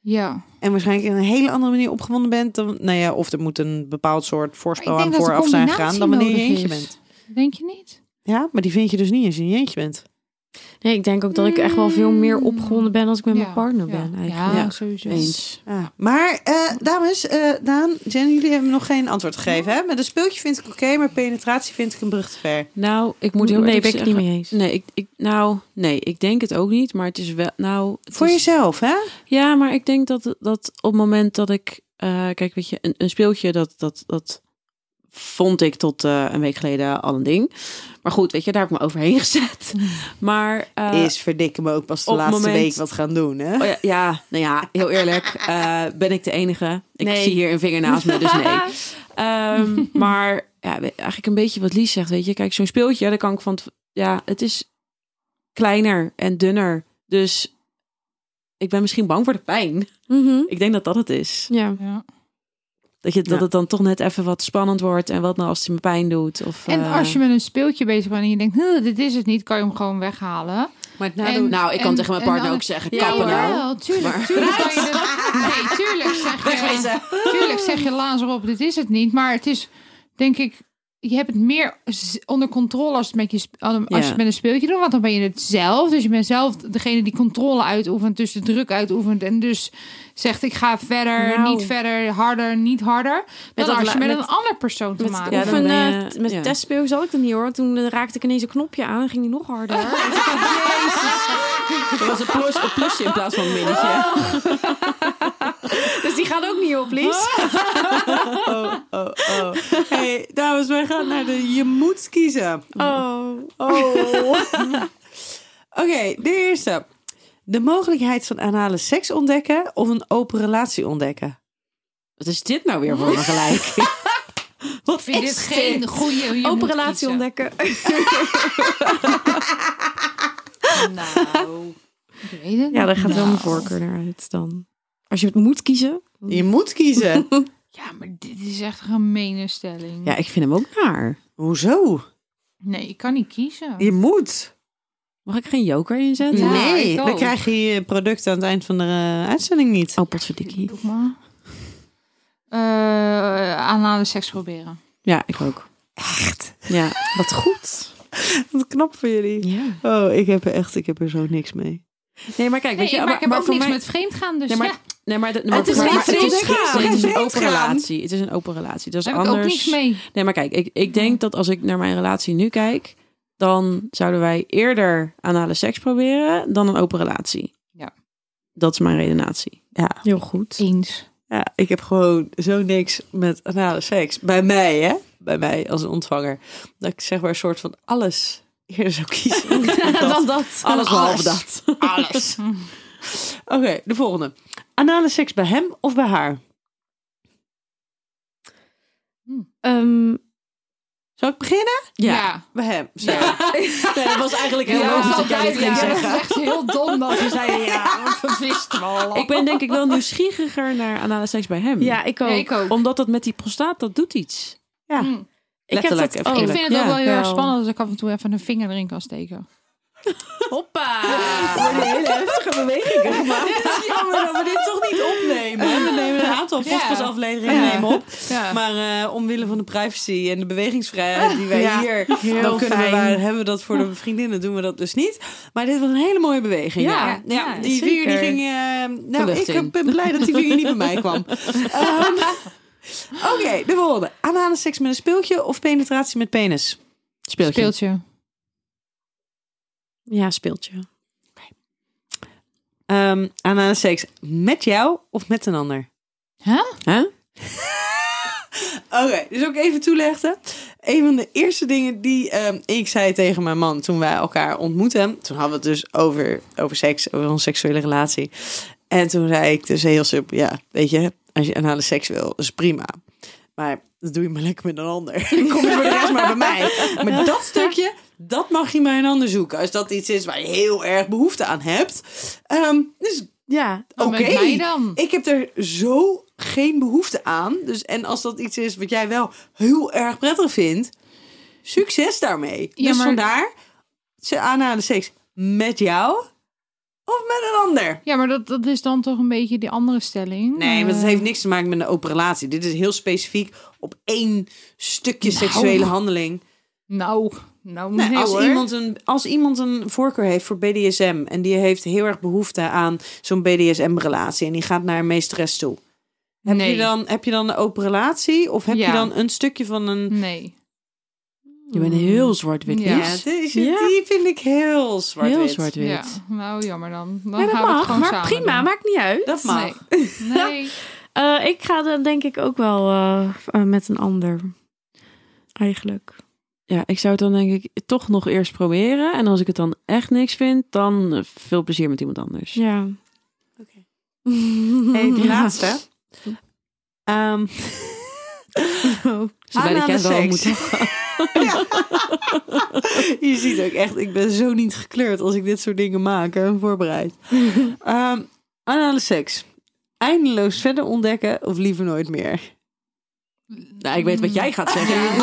ja. En waarschijnlijk in een hele andere manier opgewonden bent. Dan, nou ja, of er moet een bepaald soort voorspel aan vooraf zijn gegaan. Dan wanneer je eentje is. bent. Denk je niet? Ja, maar die vind je dus niet als je in je eentje bent. Nee, ik denk ook dat ik echt wel veel meer opgewonden ben als ik met Ja, mijn partner ja. ben. Eigenlijk. Ja, Ja. sowieso. Eens. Ja, maar eh, dames, eh, Daan, Jen, jullie hebben nog geen antwoord gegeven. Hè? Met een speeltje vind ik oké, maar penetratie vind ik een brug te ver. Nou, ik moet heel nee, ben ik niet mee eens. Nee, ik, ik, nou, nee, ik denk het ook niet. Maar het is wel... Nou, het Voor is- jezelf, hè? Ja, maar ik denk dat, dat op het moment dat ik... eh, kijk, weet je, een, een speeltje, dat, dat, dat vond ik tot eh, een week geleden al een ding. Maar goed, weet je, daar heb ik me overheen <laughs> gezet. Maar... eh, is verdikken me ook pas de laatste moment- week wat gaan doen, hè? Oh ja, ja, nou ja, heel eerlijk. eh, ben ik de enige? Ik Nee. zie hier een vinger naast me, dus nee. <laughs> Ehm, maar ja, eigenlijk een beetje wat Lies zegt, weet je. Kijk, zo'n speeltje, daar kan ik van... het- Ja, het is kleiner en dunner. Dus ik ben misschien bang voor de pijn. Mhm. Ik denk dat dat het is. Ja. Ja. Dat, je, dat Ja. het dan toch net even wat spannend wordt. En wat nou als hij me pijn doet. Of, En eh, als je met een speeltje bezig bent en je denkt, "Huh, dit is het niet, kan je hem gewoon weghalen. Maar het En- Nou, ik kan en- tegen mijn partner dan- ook zeggen, Ja, kappen nou. jawel, tuurlijk, tuurlijk kan je <laughs> dat- Nee, tuurlijk zeg je, tuurlijk zeg je lazer op, dit is het niet. Maar het is, denk ik, je hebt het meer onder controle als, het met je, als je Ja. het met een speeltje doet. Want dan ben je het zelf. Dus je bent zelf degene die controle uitoefent, dus de druk uitoefent. En dus zegt, ik ga verder, Nou. niet verder, harder, niet harder. Dan dat als je met, met- een ander persoon te Met, maken Ja, of een, eh, je- met ja. het testspeel zat ik dan niet hoor. Toen eh, raakte ik ineens een knopje aan en ging die nog harder. <laughs> <laughs> Dat was een, plus, een plusje in plaats van een minnetje. <laughs> gaat ook niet op, Lies. Oh, oh, oh. Hey, dames, wij gaan naar de je moet kiezen. Oh. Oh. Oké, de eerste. De mogelijkheid van anale seks ontdekken of een open relatie ontdekken? Wat is dit nou weer voor een gelijk? <laughs> Ik vind dit geen goede je Open relatie kiezen. ontdekken. Nou, ik weet het Ja, daar gaat wel mijn Nou. voorkeur naar uit dan. Als je het moet kiezen. Je moet kiezen. <laughs> Ja, maar dit is echt een gemene stelling. Ja, ik vind hem ook naar. Hoezo? Nee, ik kan niet kiezen. Je moet. Mag ik geen joker inzetten? Ja, nee, dan krijg je je product aan het eind van de eh, uitzending niet. Oh, potverdikkie. Doe maar. Eh anale seks proberen. Ja, ik ook. Echt? Ja. Wat goed. <laughs> Wat knap voor jullie. ja. Oh, ik heb er echt, ik heb er zo niks mee. Nee, maar kijk, weet Nee, je, maar, ik heb ook niks mij- met vreemd gaan, dus Nee, maar, ja, nee, maar, de, Het maar, is maar, geen maar het is, vreemdgaan. het is een Geen open relatie. Het is een open relatie. Dat is daar heb anders. ik ook niks mee. Nee, maar kijk, ik, ik denk dat als ik naar mijn relatie nu kijk, dan zouden wij eerder anale seks proberen dan een open relatie. Ja. Dat is mijn redenatie. Ja. Heel goed. Eens. Ja, ik heb gewoon zo niks met anale seks. Bij mij, hè? Bij mij als ontvanger. Dat ik zeg maar een soort van alles eerder zou kiezen. <laughs> Dan dat. Alles behalve dat. Alles. <laughs> Oké, de volgende. Anale seks bij hem of bij haar? Ehm, Zou ik beginnen? Ja. Bij hem. Zo. Ja. Nee, dat was eigenlijk heel logisch dat dat jij dit ging is zeggen. echt heel dom dat je zei ja, <laughs> want dat wisten we al. Ik ben denk ik wel nieuwsgieriger naar anale seks bij hem. ja, ik ook. Ja, ik ook. Omdat dat met die prostaat, dat doet iets. Ja. Hm. ik heb dat ook. Ik vind het ook Ja, wel heel erg spannend als ik af en toe even een vinger erin kan steken. <laughs> Hoppa. Er worden hele heftige bewegingen gemaakt. Het is jammer dat we dit toch niet opnemen. We nemen een aantal podcastafleveringen Ja. nemen op. Ja. Maar eh, omwille van de privacy en de bewegingsvrijheid die wij Ja, hier... heel dan kunnen we, fijn. waar hebben we dat voor de vriendinnen, doen we dat dus niet. Maar dit was een hele mooie beweging. Ja, ja. ja, die zeker. vinger die ging... eh, nou, ik in. ben blij dat die vinger niet bij mij kwam. <laughs> Ehm, Oké, de volgende. Anale seks met een speeltje of penetratie met penis? Speeltje. Speeltje. Ja, speeltje. Ehm anale seks met jou of met een ander? Huh? Hè? <laughs> Oké, dus ook even toelichten. een van de eerste dingen die ehm, ik zei tegen mijn man toen wij elkaar ontmoetten. Toen hadden we het dus over, over seks, over een seksuele relatie. En toen zei ik dus heel simpel, ja, weet je, als je anale seks wil, is prima. Maar dat doe je maar lekker met een ander. <laughs> Dan kom je voor de rest maar bij mij. Maar dat stukje, dat mag je bij een ander zoeken. Als dat iets is waar je heel erg behoefte aan hebt. Ehm, dus Ja, oké, mij ik heb er zo geen behoefte aan. Dus, en als dat iets is wat jij wel heel erg prettig vindt, succes daarmee. Ja, dus maar- vandaar, ze aanhalen seks met jou of met een ander. Ja, maar dat, dat is dan toch een beetje die andere stelling. Nee, maar dat Eh, heeft niks te maken met een open relatie. Dit is heel specifiek op één stukje seksuele handeling. Nou, nou Nee, nee, als, hoor. iemand een, als iemand een voorkeur heeft voor BDSM en die heeft heel erg behoefte aan zo'n BDSM-relatie en die gaat naar een meesteres toe. Heb, je dan, heb je dan een open relatie of heb Ja. je dan een stukje van een... Nee. Je bent heel zwart-wit. Ja. Lies. deze, Ja. die vind ik heel zwart Heel zwart-wit. Ja, nou jammer dan. Dan maar dat gaan we het mag. gewoon Maar samen prima, doen. maakt niet uit. Dat mag. <laughs> Nee. nee. <laughs> Eh, ik ga dan denk ik ook wel eh, eh, met een ander. Eigenlijk. Ja, ik zou het dan denk ik toch nog eerst proberen. En als ik het dan echt niks vind, dan veel plezier met iemand anders. Ja. Oké. <laughs> Hey, die laatste. Ehm Zodat ik Anale het wel seks. <laughs> Je ziet ook echt, ik ben zo niet gekleurd als ik dit soort dingen maak en voorbereid. <laughs> Ehm anale seks. Eindeloos verder ontdekken of liever nooit meer? Nou, ik weet wat jij gaat zeggen. <laughs>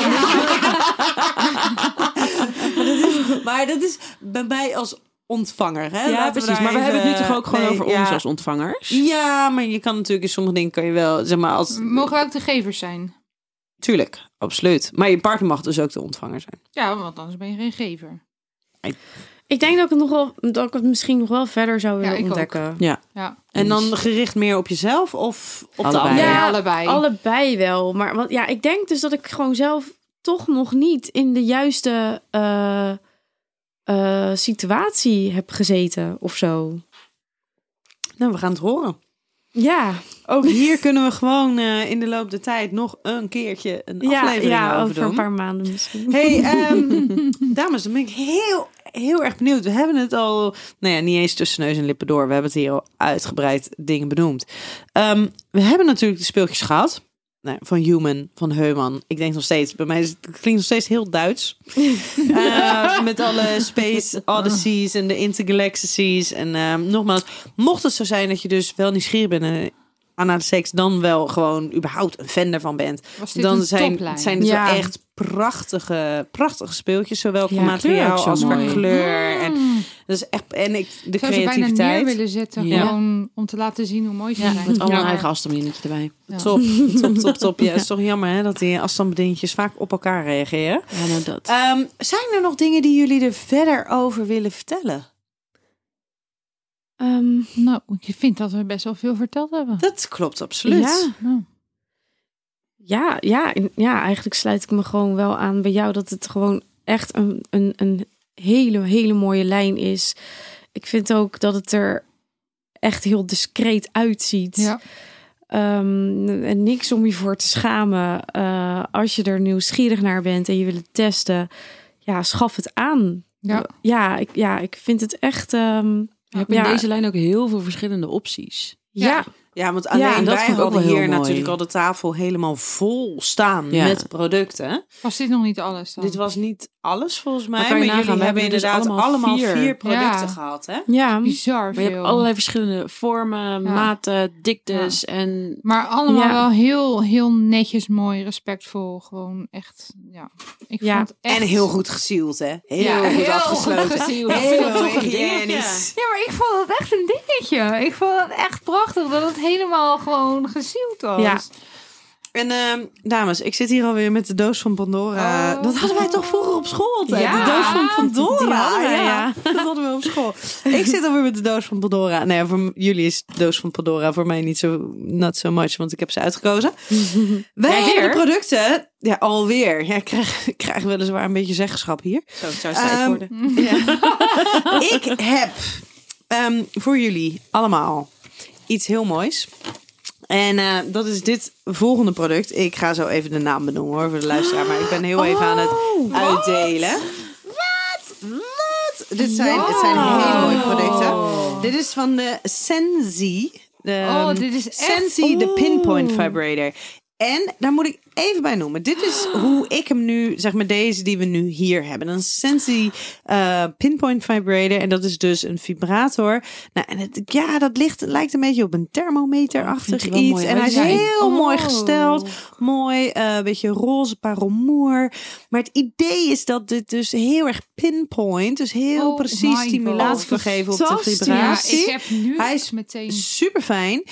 maar, dat is, maar dat is bij mij als ontvanger. Hè? Ja, Laten precies. Maar we hebben het nu toch ook gewoon nee, over ja. ons als ontvangers? Ja, maar je kan natuurlijk in sommige dingen kan je wel, zeg maar, als... Mogen we ook de gevers zijn? Tuurlijk, absoluut. Maar je partner mag dus ook de ontvanger zijn. Ja, want anders ben je geen gever. Ik denk dat ik het nog wel, dat ik het misschien nog wel verder zou willen ook. ontdekken. Ja, En dan gericht meer op jezelf of op Allebei. de ander? Ja, allebei. Allebei wel. Maar wat, ja, ik denk dus dat ik gewoon zelf toch nog niet in de juiste eh, eh, situatie heb gezeten of zo. Nou, we gaan het horen. Ja, Ook <laughs> hier kunnen we gewoon eh, in de loop der tijd nog een keertje een ja, aflevering ja over doen. een paar maanden misschien. Hey, <laughs> ehm, dames, dan ben ik heel, heel erg benieuwd. We hebben het al, nou ja, niet eens tussen neus en lippen door. We hebben het hier al uitgebreid dingen benoemd. Ehm, we hebben natuurlijk de speeltjes gehad. Nou, van Human, van Heuman. Ik denk nog steeds, bij mij is, het klinkt nog steeds heel Duits. <laughs> Eh, met alle Space Odysseys en de Intergalaxies. En ehm, nogmaals, mocht het zo zijn dat je dus wel nieuwsgierig bent aan de seks, dan wel gewoon überhaupt een fan daarvan bent dan zijn, toplijn? zijn het Ja. wel echt prachtige, prachtige speeltjes. Zowel qua Ja, kleur materiaal als qua kleur. En, Mm. dat is echt, en ik, de Ik zou ze bijna neer creativiteit. willen zetten, Ja. gewoon om te laten zien hoe mooi ze Ja, zijn. met allemaal Ja. eigen afstandbedienetje erbij. Ja. Top, top, top, top. Ja, <laughs> het is toch jammer hè, dat die afstandsbedientjes vaak op elkaar reageren. Ja, nou dat. Ehm, zijn er nog dingen die jullie er verder over willen vertellen? Ehm, Nou, ik vind dat we best wel veel verteld hebben. Dat klopt absoluut. Ja. Nou, Ja, ja, ja, eigenlijk sluit ik me gewoon wel aan bij jou dat het gewoon echt een, een, een hele, hele mooie lijn is. Ik vind ook dat het er echt heel discreet uitziet. ja. Ehm, en niks om je voor te schamen. Eh, als je er nieuwsgierig naar bent en je wil het testen, ja, schaf het aan. Ja. ja, ik, ja, ik vind het echt. ehm, Je hebt in deze lijn ook heel veel verschillende opties. ja, Ja. Ja, want alleen en dat wij hadden hier natuurlijk al de tafel helemaal vol staan Ja. met producten. Was dit nog niet alles dan? Dit was niet alles volgens mij, Maar maar, jullie hebben hebben er dus inderdaad allemaal, allemaal vier, vier. producten Ja. gehad, hè? ja. bizar Maar veel. je hebt allerlei verschillende vormen, maten, diktes en... Maar allemaal Ja. wel heel, heel netjes, mooi, respectvol. Gewoon echt, ja. Ik Ja. vond het echt... En heel goed gesield, hè? Heel Ja, goed heel afgesloten. goed gesield. Heel Ik vind het toch een hygiënisch. Ja, maar ik vond het echt een dingetje. Ik vond het echt prachtig dat het helemaal gewoon gesield was. Ja. En ehm, dames, ik zit hier alweer met de doos van Pandora. Oh. Dat hadden wij toch vroeger op school altijd? Ja, de doos van Pandora. ja, ja. dat hadden we op school. ik zit alweer met de doos van Pandora. Nee, voor m- jullie is de doos van Pandora. Voor mij niet zo not so much, want ik heb ze uitgekozen. <laughs> wij hebben weer? de producten. Ja, alweer. Ja, ik krijg, ik krijg weliswaar een beetje zeggenschap hier. Zo, het zou Ehm, worden. <laughs> Ja. ik heb ehm, voor jullie allemaal iets heel moois. En eh, dat is dit volgende product. Ik ga zo even de naam benoemen hoor voor de luisteraar. Maar ik ben heel even aan het uitdelen. Wat? Wat? Dit zijn, het zijn hele mooie producten. Dit is van de Sensi. De, Oh, dit is echt- Sensi, de Oh. pinpoint vibrator. En daar moet ik even bij noemen. Dit is hoe ik hem nu, zeg maar deze die we nu hier hebben. Een Sensi eh, pinpoint vibrator. En dat is dus een vibrator. Nou, en het, ja, dat ligt, lijkt een beetje op een thermometer-achtig iets. mooi en hij is heel mooi Oh. gesteld. Mooi, eh, beetje roze parelmoer. Maar het idee is dat dit dus heel erg pinpoint. Dus heel Oh precies stimulatie God. kan geven op de. Ja, vibratie. ik heb nu Hij is meteen... Super fijn.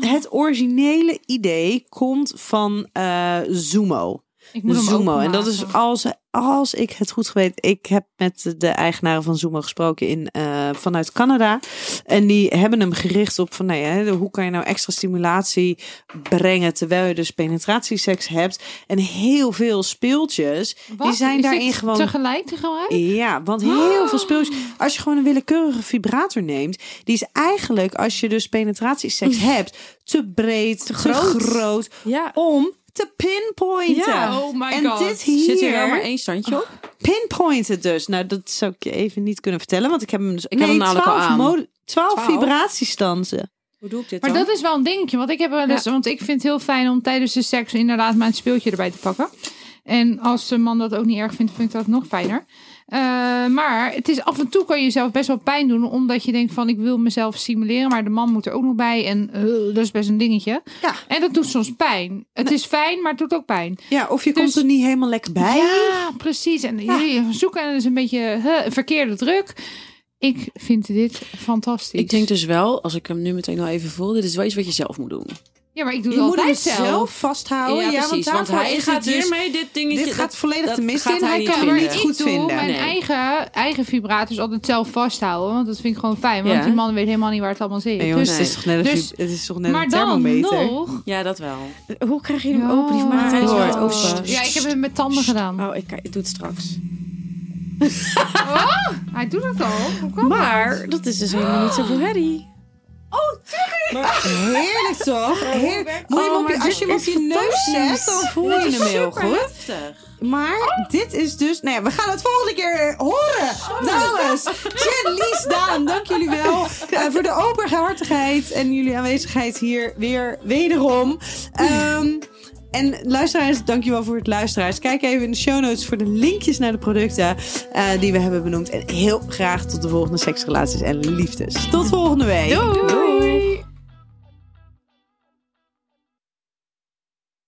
het originele idee komt van eh Zumo. Ik moet hem Zumo. En dat is als, als ik het goed weet. Ik heb met de eigenaren van Zumo gesproken in, eh, vanuit Canada. En die hebben hem gericht op van nou ja, hoe kan je nou extra stimulatie brengen terwijl je dus penetratieseks hebt. En heel veel speeltjes. Wat? Die zijn Is daarin gewoon. Tegelijk te gebruiken? Ja, want heel veel speeltjes. Als je gewoon een willekeurige vibrator neemt, die is eigenlijk, als je dus penetratieseks hebt, te breed, te groot, groot. Ja. om te pinpointen. Ja. Oh my en god. dit hier, Zit er wel maar één standje op? pinpointen dus. Nou, dat zou ik je even niet kunnen vertellen, want ik heb hem dus. Ik heb hem namelijk al aan. mode- 12 12? vibratiestansen. Hoe doe ik dit Maar dan? dat is wel een dingetje. Want ik heb wel eens, want ik vind het heel fijn om tijdens de seks inderdaad mijn speeltje erbij te pakken. En als de man dat ook niet erg vindt, vind ik dat nog fijner. Eh, maar het is af en toe kan je jezelf best wel pijn doen, omdat je denkt van ik wil mezelf stimuleren, maar de man moet er ook nog bij en eh, dat is best een dingetje. Ja. En dat doet soms pijn. Het is fijn, maar het doet ook pijn. Ja, of je Dus- komt er niet helemaal lekker bij. Ja, precies. En je zoeken en het is een beetje huh, verkeerde druk. Ik vind dit fantastisch. Ik denk dus wel, als ik hem nu meteen al even voel, dit is wel iets wat je zelf moet doen. Ja, maar ik doe Je het moet hem altijd zelf, zelf. vasthouden. Ja, want, daarvoor hij is gaat het dus- hiermee dit dingetje... Dit gaat dat- volledig dat de mist gaat in. hij niet kan vinden. hem maar niet ik goed doe vinden. mijn Nee. eigen, eigen vibratus altijd zelf vasthouden. Want dat vind ik gewoon fijn. Want Ja. die man weet helemaal niet waar het allemaal zit. Nee, jongens, dus, het is toch net een, dus- het is toch net maar een dan nog... Ja, dat wel. Hoe krijg je hem Ja. open? Die Maar hij is wel open. Ja, ik heb het met tanden gedaan. Oh, ik, kijk, ik doe het straks. Hij doet het al. Hoe kan Maar dat is dus helemaal niet zoveel herrie. Heerlijk toch? Heerlijk. Moet je hem Oh, op je, maar als je hem op je neus zet, dan voel je hem heel goed. Maar dit is dus... Nou ja, we gaan het volgende keer horen. Dames, Jen, Lies, Daan, dank jullie wel <laughs> eh, voor de openhartigheid en jullie aanwezigheid hier weer wederom. Ehm, en luisteraars, dankjewel voor het luisteraars. Kijk even in de show notes voor de linkjes naar de producten eh, die we hebben benoemd. En heel graag tot de volgende seksrelaties en liefdes. Tot volgende week. Doei.